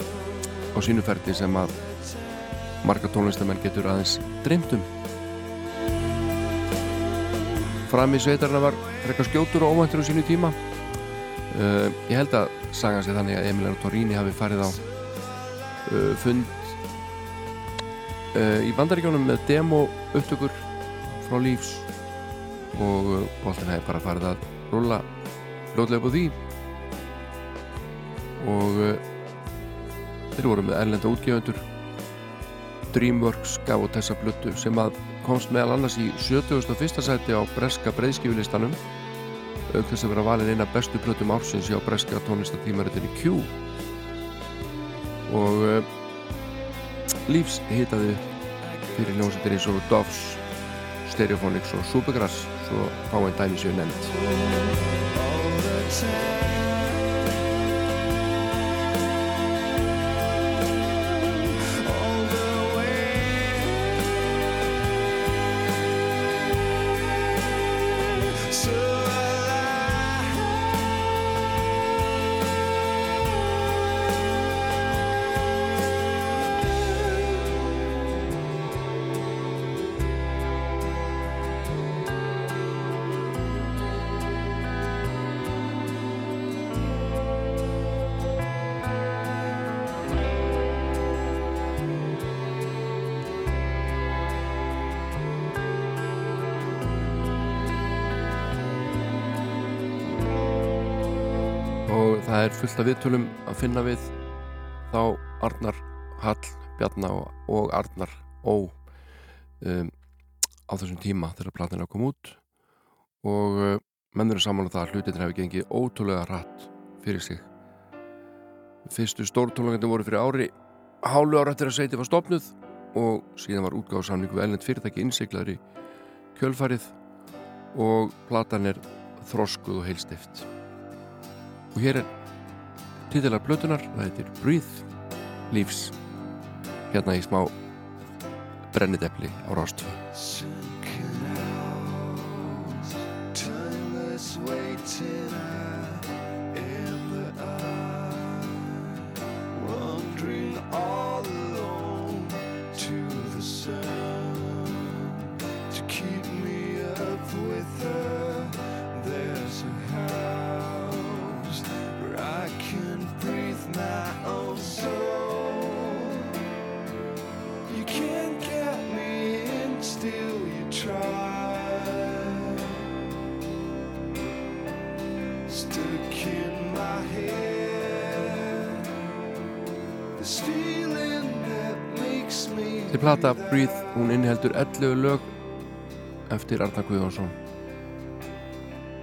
á sínuferdi sem að marga tónlistamenn getur aðeins dreymtum fram í sveitarna var frekar skjótur og ómæntur á sínu tíma. Uh, ég held að sagan sér þannig að Emiliano Torrini hafi farið á uh, fund í bandaríkjónum með demo upptökur frá Leaves og uh, boltin hefði bara farið að rulla ljótlega upp á því og uh, þeir voru með erlenda útgefundur Dreamworks gaf út þessa blötu sem að komst meðal annars í 71. sæti á breska breyðskifulistanum auk þess að vera valin eina bestu blötum ársins á breska tónlistatímaritinni Q og Leaves hitaði fyrir ljónsettir eins og Doves, Stereophonics og Supergrass. Svo fáinn dæmi séu nefnt fullt af viðtölum að finna við þá Arnar Hall, Bjarna og, Arnar Ó um, á þessum tíma þegar platina kom út. Og uh, mennur er saman á það að hlutin hefði gengið ótrúlega hratt fyrir sig. Fyrstu stórtónleikandi voru fyrir ári hálu ára eftir að sveiti var stopnuð og síðan var útgáðsamningu elnend fyrirtæki innsiklaður í kjölfarið og platan er þroskuð og heilstift og hér er titilar blötunar, það heitir Breathe Leaves. Hérna í smá brennidepli á I Wandering all Þessi plata Breathe, hún inniheldur 11 lög eftir Arnar Guðjónsson.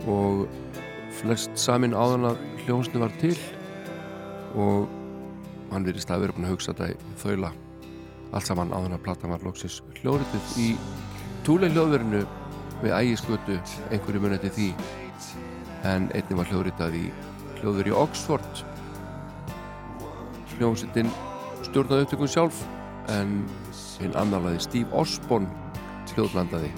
Og flest samin áðan að hljónsni var til og hann virðist að vera búin að hugsa þetta í þaula. Allt saman áðan að platan var loksins hljóðritið í túlega hljóðverinu við ægiskötu einhverju munið því. En einnig var hljóðritað í hljóður í Oxford. Hljómsittin stjórnaði upptökun sjálf en hinn annarlaði Steve Osborne hljóðblandaði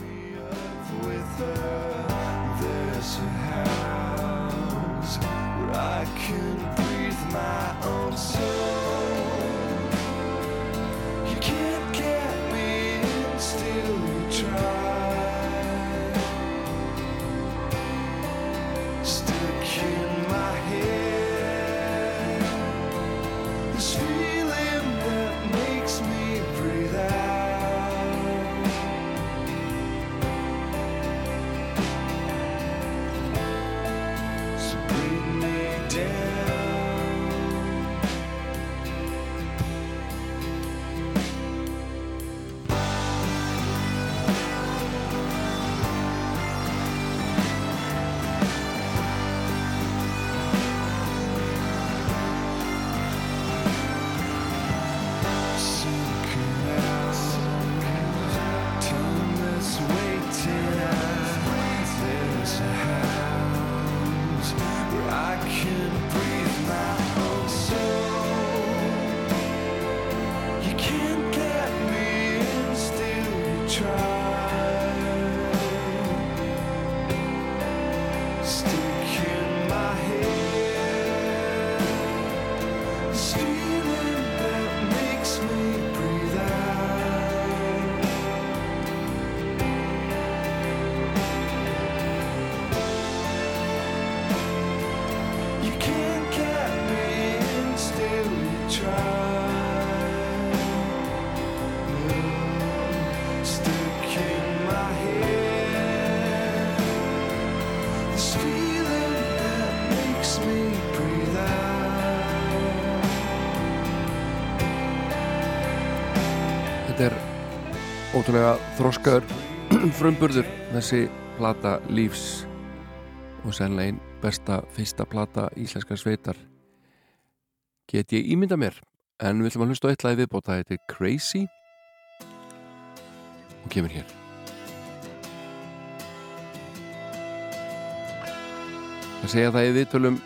ótrúlega þroskaður frumburður þessi plata lífs og sennilega einn besta fyrsta plata íslenskar sveitar get ég ímynda mér. En við ætlum að hlusta á eitt lagi viðbóta þetta er Crazy. Og kemur hér. Að segja það í viðtölum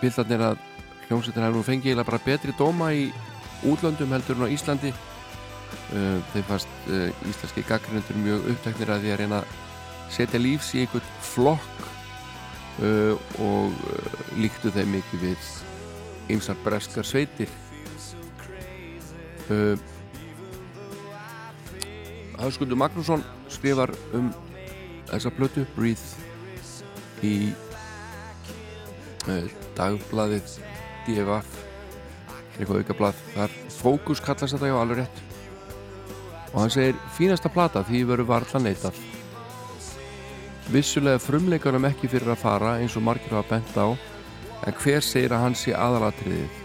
bildarnir að hljómsveitin hefur fengið bara betri dóma í útlöndum heldur en á Íslandi þeim fannst uh, íslenski gaggrindur mjög uppteknir að því að reyna að setja lífs í einhvern flokk uh, og líktu þeim mikið við ymsar breskar sveitir. Hafskundur Magnússon skrifar um þessa plötu Breathe í dagbladið DFF eitthvað aukablað þar. Fókus kallast þetta já alveg rétt og hann segir fínasta plata því verður varla neitað. Vissulega frumleikunum ekki fyrir að fara eins og margir hafa bent á en hver segir að hann sé aðalatriðið?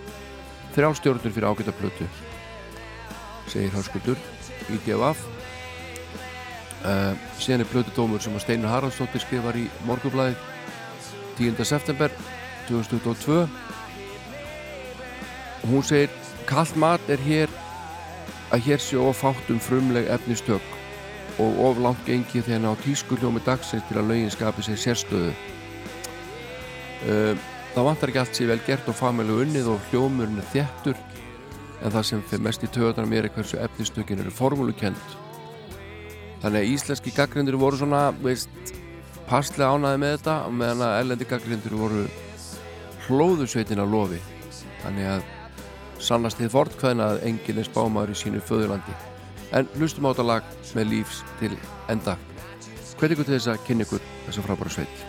Þrjá stjórnur fyrir ágæta plötu segir Hörskuldur í DFF uh, síðan er plötu dómur sem að Steinur Haraldsdóttir skrifar í morgublaði 10. september 2022 og hún segir kallt mat er hér að hér sé of fátt um frumleg efnistök og of langt gengi þegar ná tískuljómi dagsins til að lögin skapi sér sérstöðu. Það vantar ekki allt sér vel gert og familu unnið og hljómurinn er þjættur en það sem fyrir mest í töðunar mér er hversu efnistökin eru formúlukend. Þannig að íslenski gaggrindur voru svona, veist, passlega ánaði með þetta meðan að ellendi gaggrindur voru hlóðusveitin að lofi. Þannig að sannast þið fortkvæðina að enginn er spámaður í sínu föðurlandi. En hlustum á þetta lag með lífs til enda. Hvernig ykkur til þess að kynna ykkur þessa frábæra sveit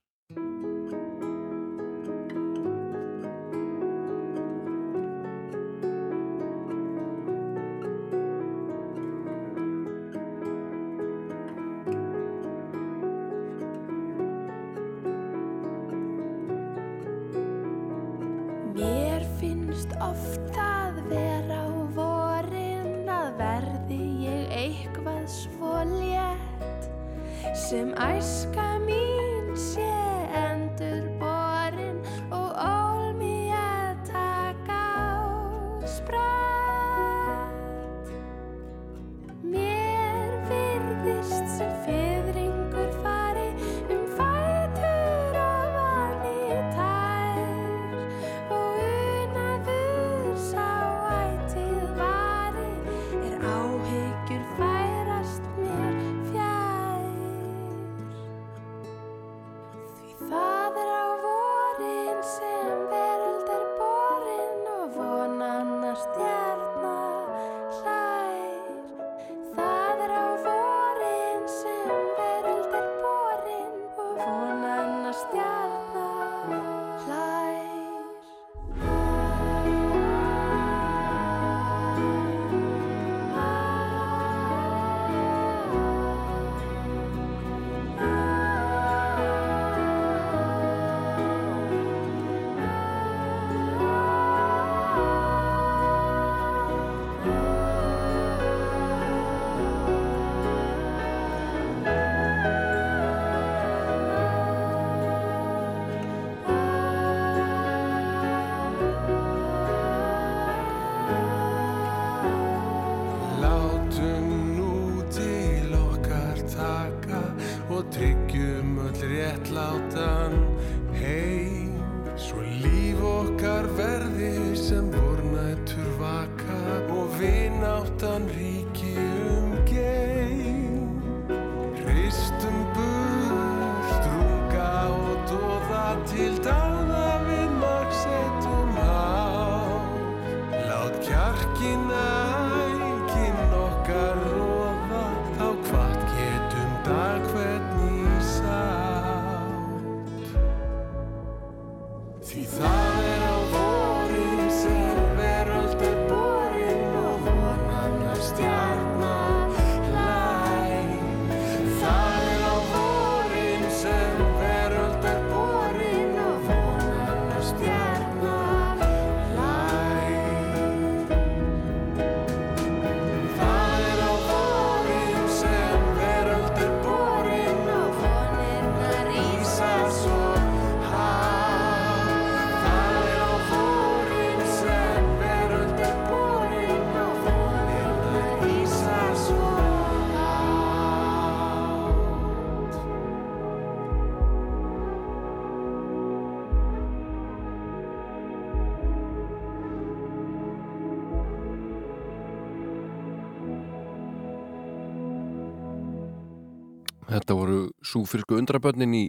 Þetta voru súfylgu undrabönnin í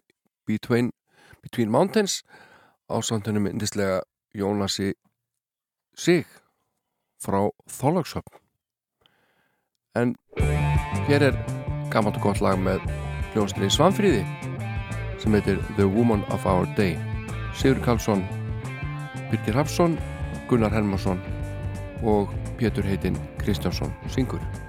Between, Between Mountains á samtunum indislega Jónasi Sig frá Þólagsöfn. En hér er gammalt og gott lag með hljóðstunni Svanfríði sem heitir The Woman of Our Day. Sigur Karlsson, Birgir Hafsson, Gunnar Hermansson og Pétur heitinn Kristjánsson syngur.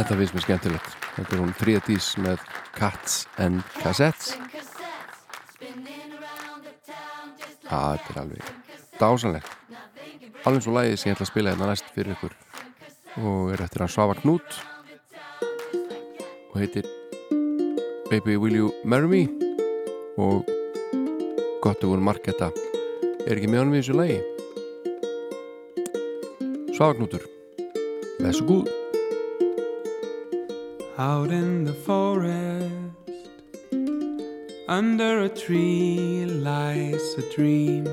Þetta finnst mér skemmtilegt. Þetta er hún Tríadís með Cats and Cassettes. Það er alveg dásanlegt. Alveg svo lægið sem ég ætla að spila hérna næst fyrir ykkur. Og er eftir hann Svafa Knút og heitir Baby Will You Marry Me og gott að voru marketta. Er ekki með honum í þessu lægi? Svafa Knútur. Vesu gúð. out in the forest. Under a tree lies a dream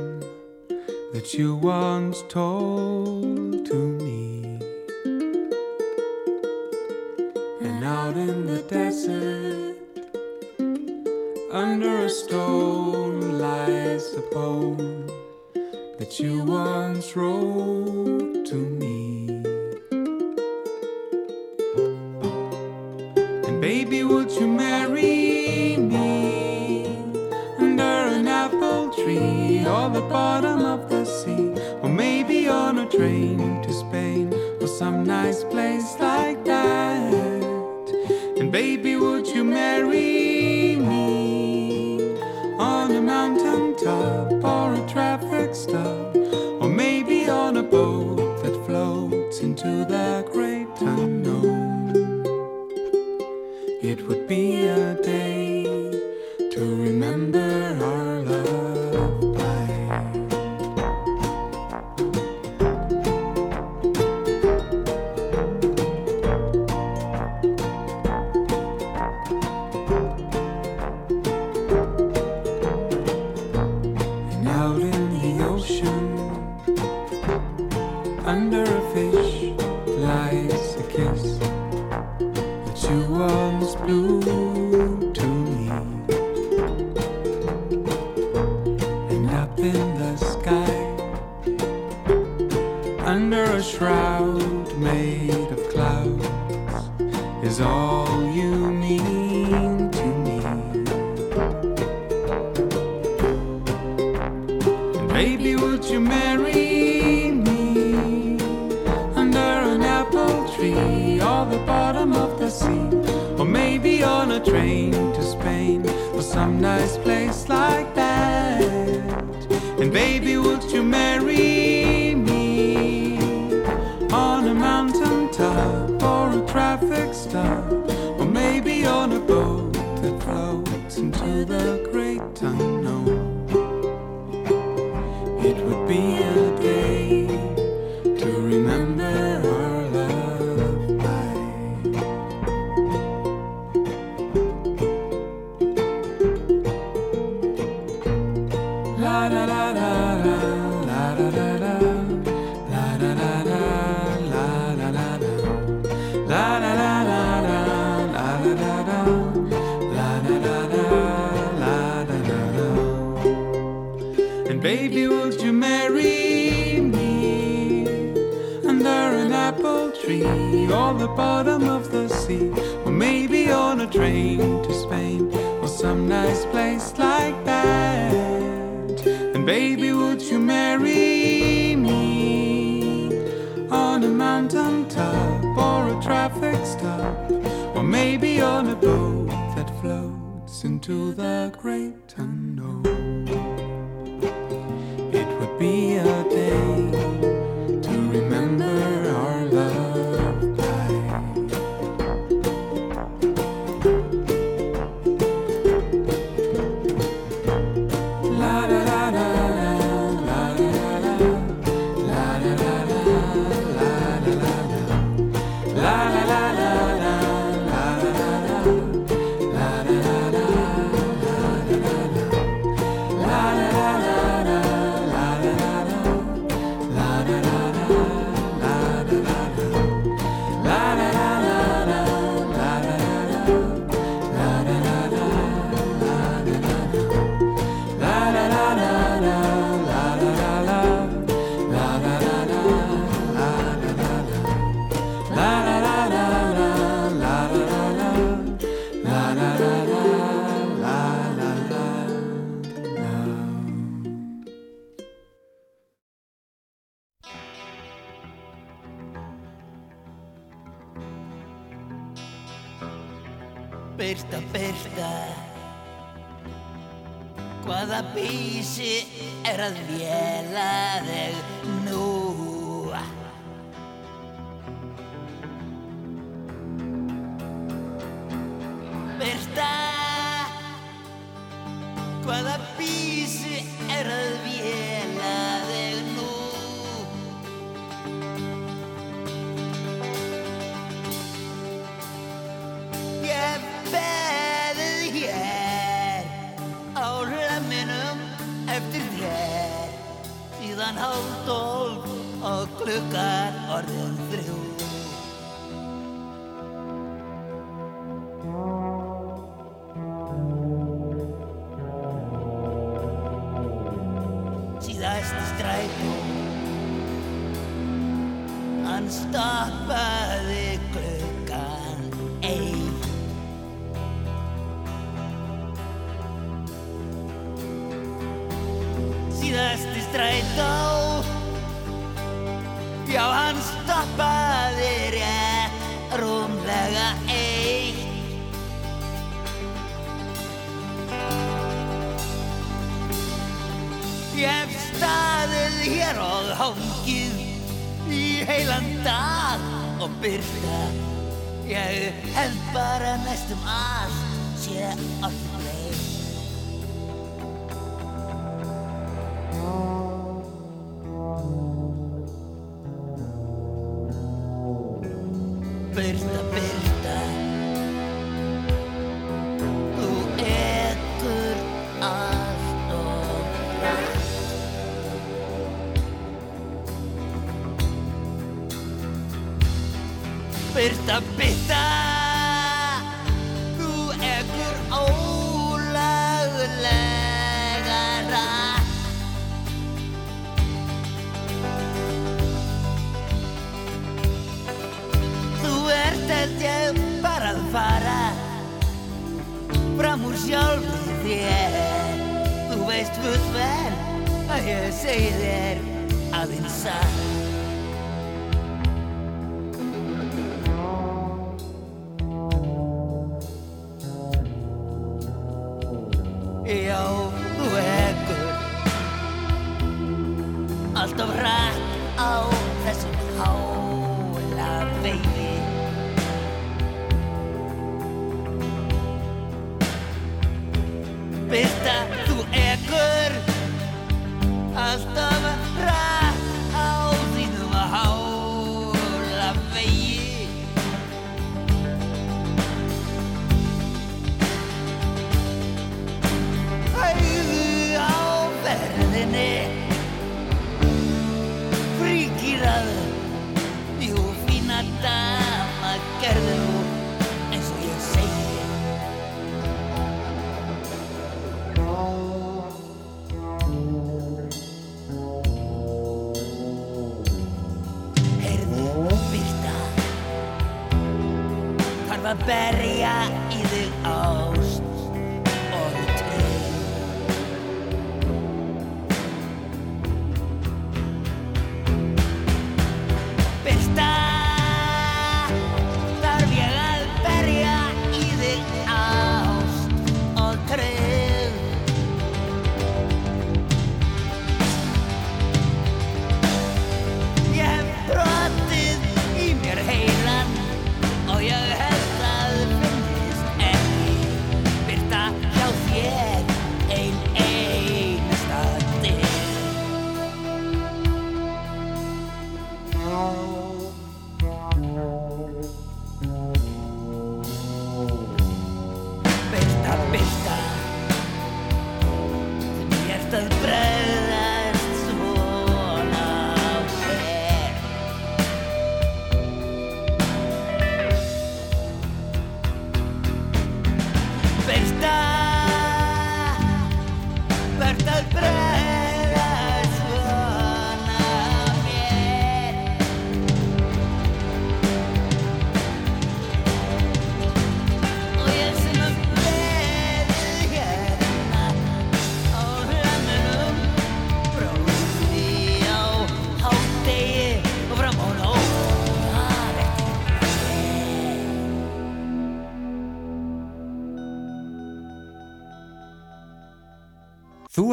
that you once told to me. And out in the desert, under a stone lies a poem that you once wrote.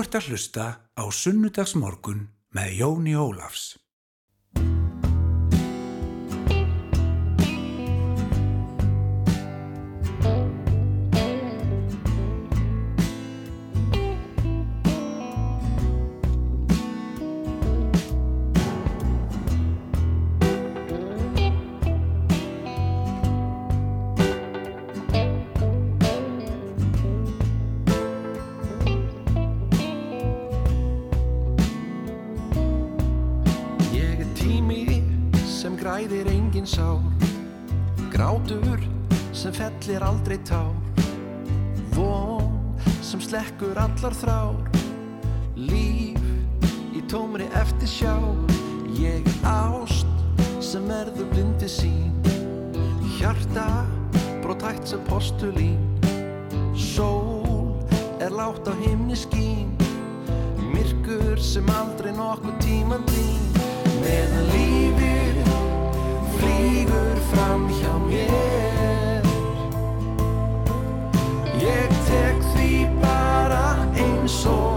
Ert að hlusta á Sunnudagsmorgun með Jóni Ólafs. Tár Von sem slekkur allar þrár. Líf í tómri eftir sjá Ég ást sem verður blindi sín. Hjarta brotætt sem postulín. Sól er látt á himni skín. Myrkur sem aldrei nokkuð tíman þín Meðan lífið flýgur fram hjá mér tek því bara eins og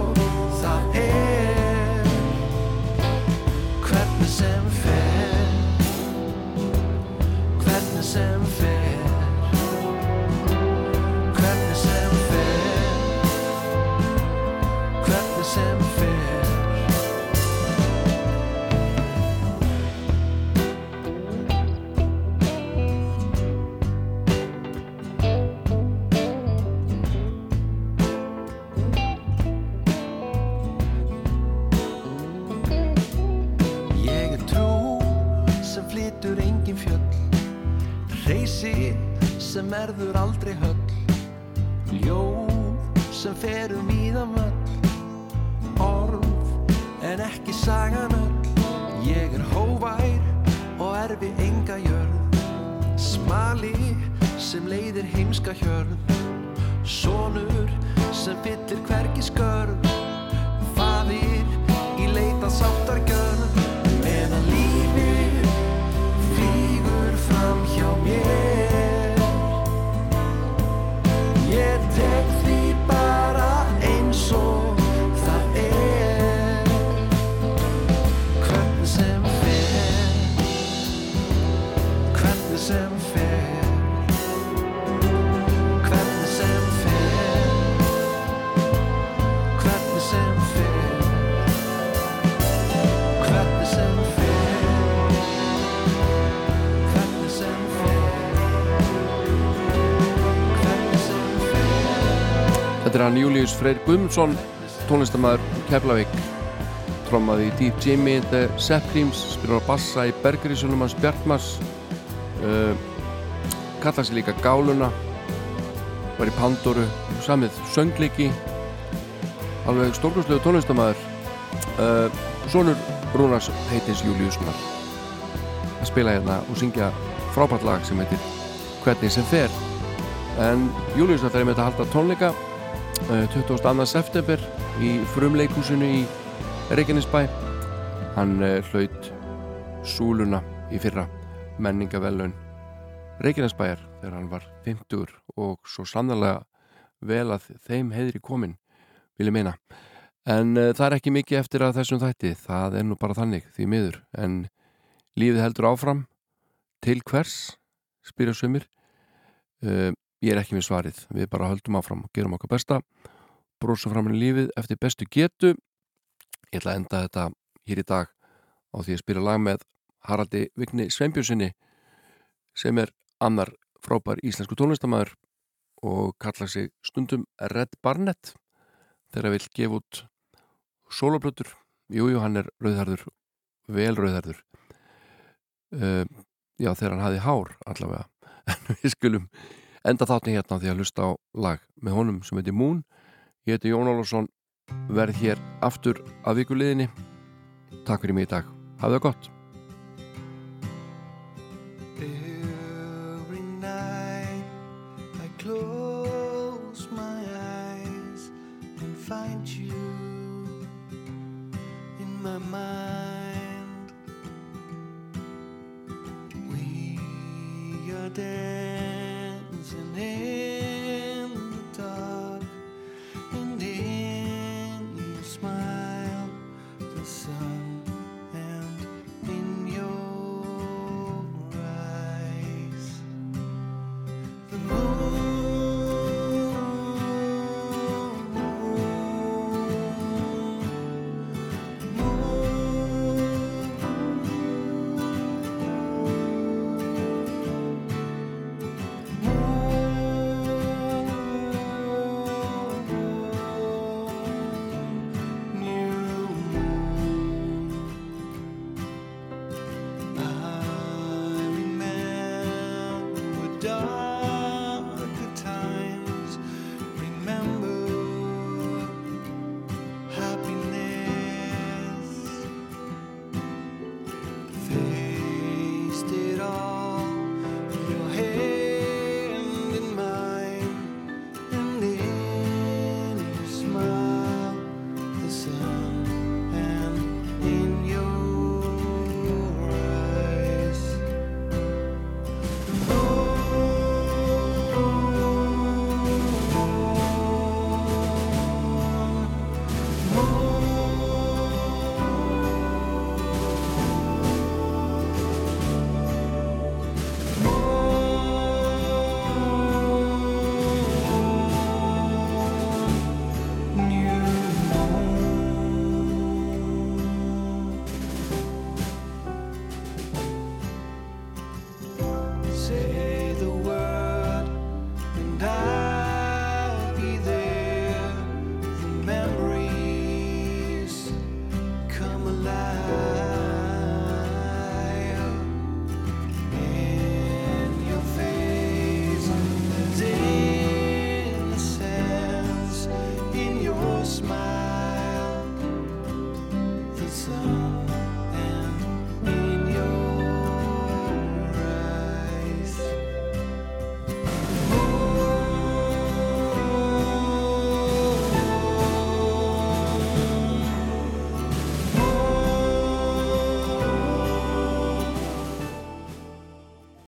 hann Július Freyr Guðmundsson, tónlistamæður Keflavík, trommaði í Deep Jimmy, The Zeppelins, spilur á bassa í Bergerísunum hans Bjartmars, uh, kallaði sig líka Gáluna, var í Pandoru, samið söngleiki, alveg stórkurslegu tónlistamæður, uh, sonur Rúnars heitins Júliussonar, að spila hérna og syngja frábært lag sem heitir Hvernig sem fer. En Július ætlar einmitt að halda tónleika 22. september í frumleikúsinu í Reykjanesbæ. Hann uh, hlaut súluna í fyrra menningavelun Reykjanesbæjar þegar hann var 50 og svo sannlega vel að þeim heiðri komin vil ég meina. En uh, það er ekki mikið eftir að þessum þætti það er nú bara þannig því miður. En lífið heldur áfram. Til hvers? spyrja sömur uh, ég er ekki með svarið. Við bara höldum áfram og gerum okkar besta brosa fram í lífið eftir bestu getu. Ég ætla að enda þetta hér í dag á því að spila lag með Haraldi Vigni Sveinbjörnsinni sem er annar frábær íslensku tónlistamæður og kalla sig stundum Red Barnett þegar vill gefa út soloplötur jújú hann er rauðharður vel rauðharður uh, já þegar hann hafi hár allavega. En við skulum enda þáttin hérna því að hlusta á lag með honum sem heitir Moon ég heiti Jón Ólafsson verð hér aftur að vikuliðinni takk fyrir mig í dag, hafðu það gott. Every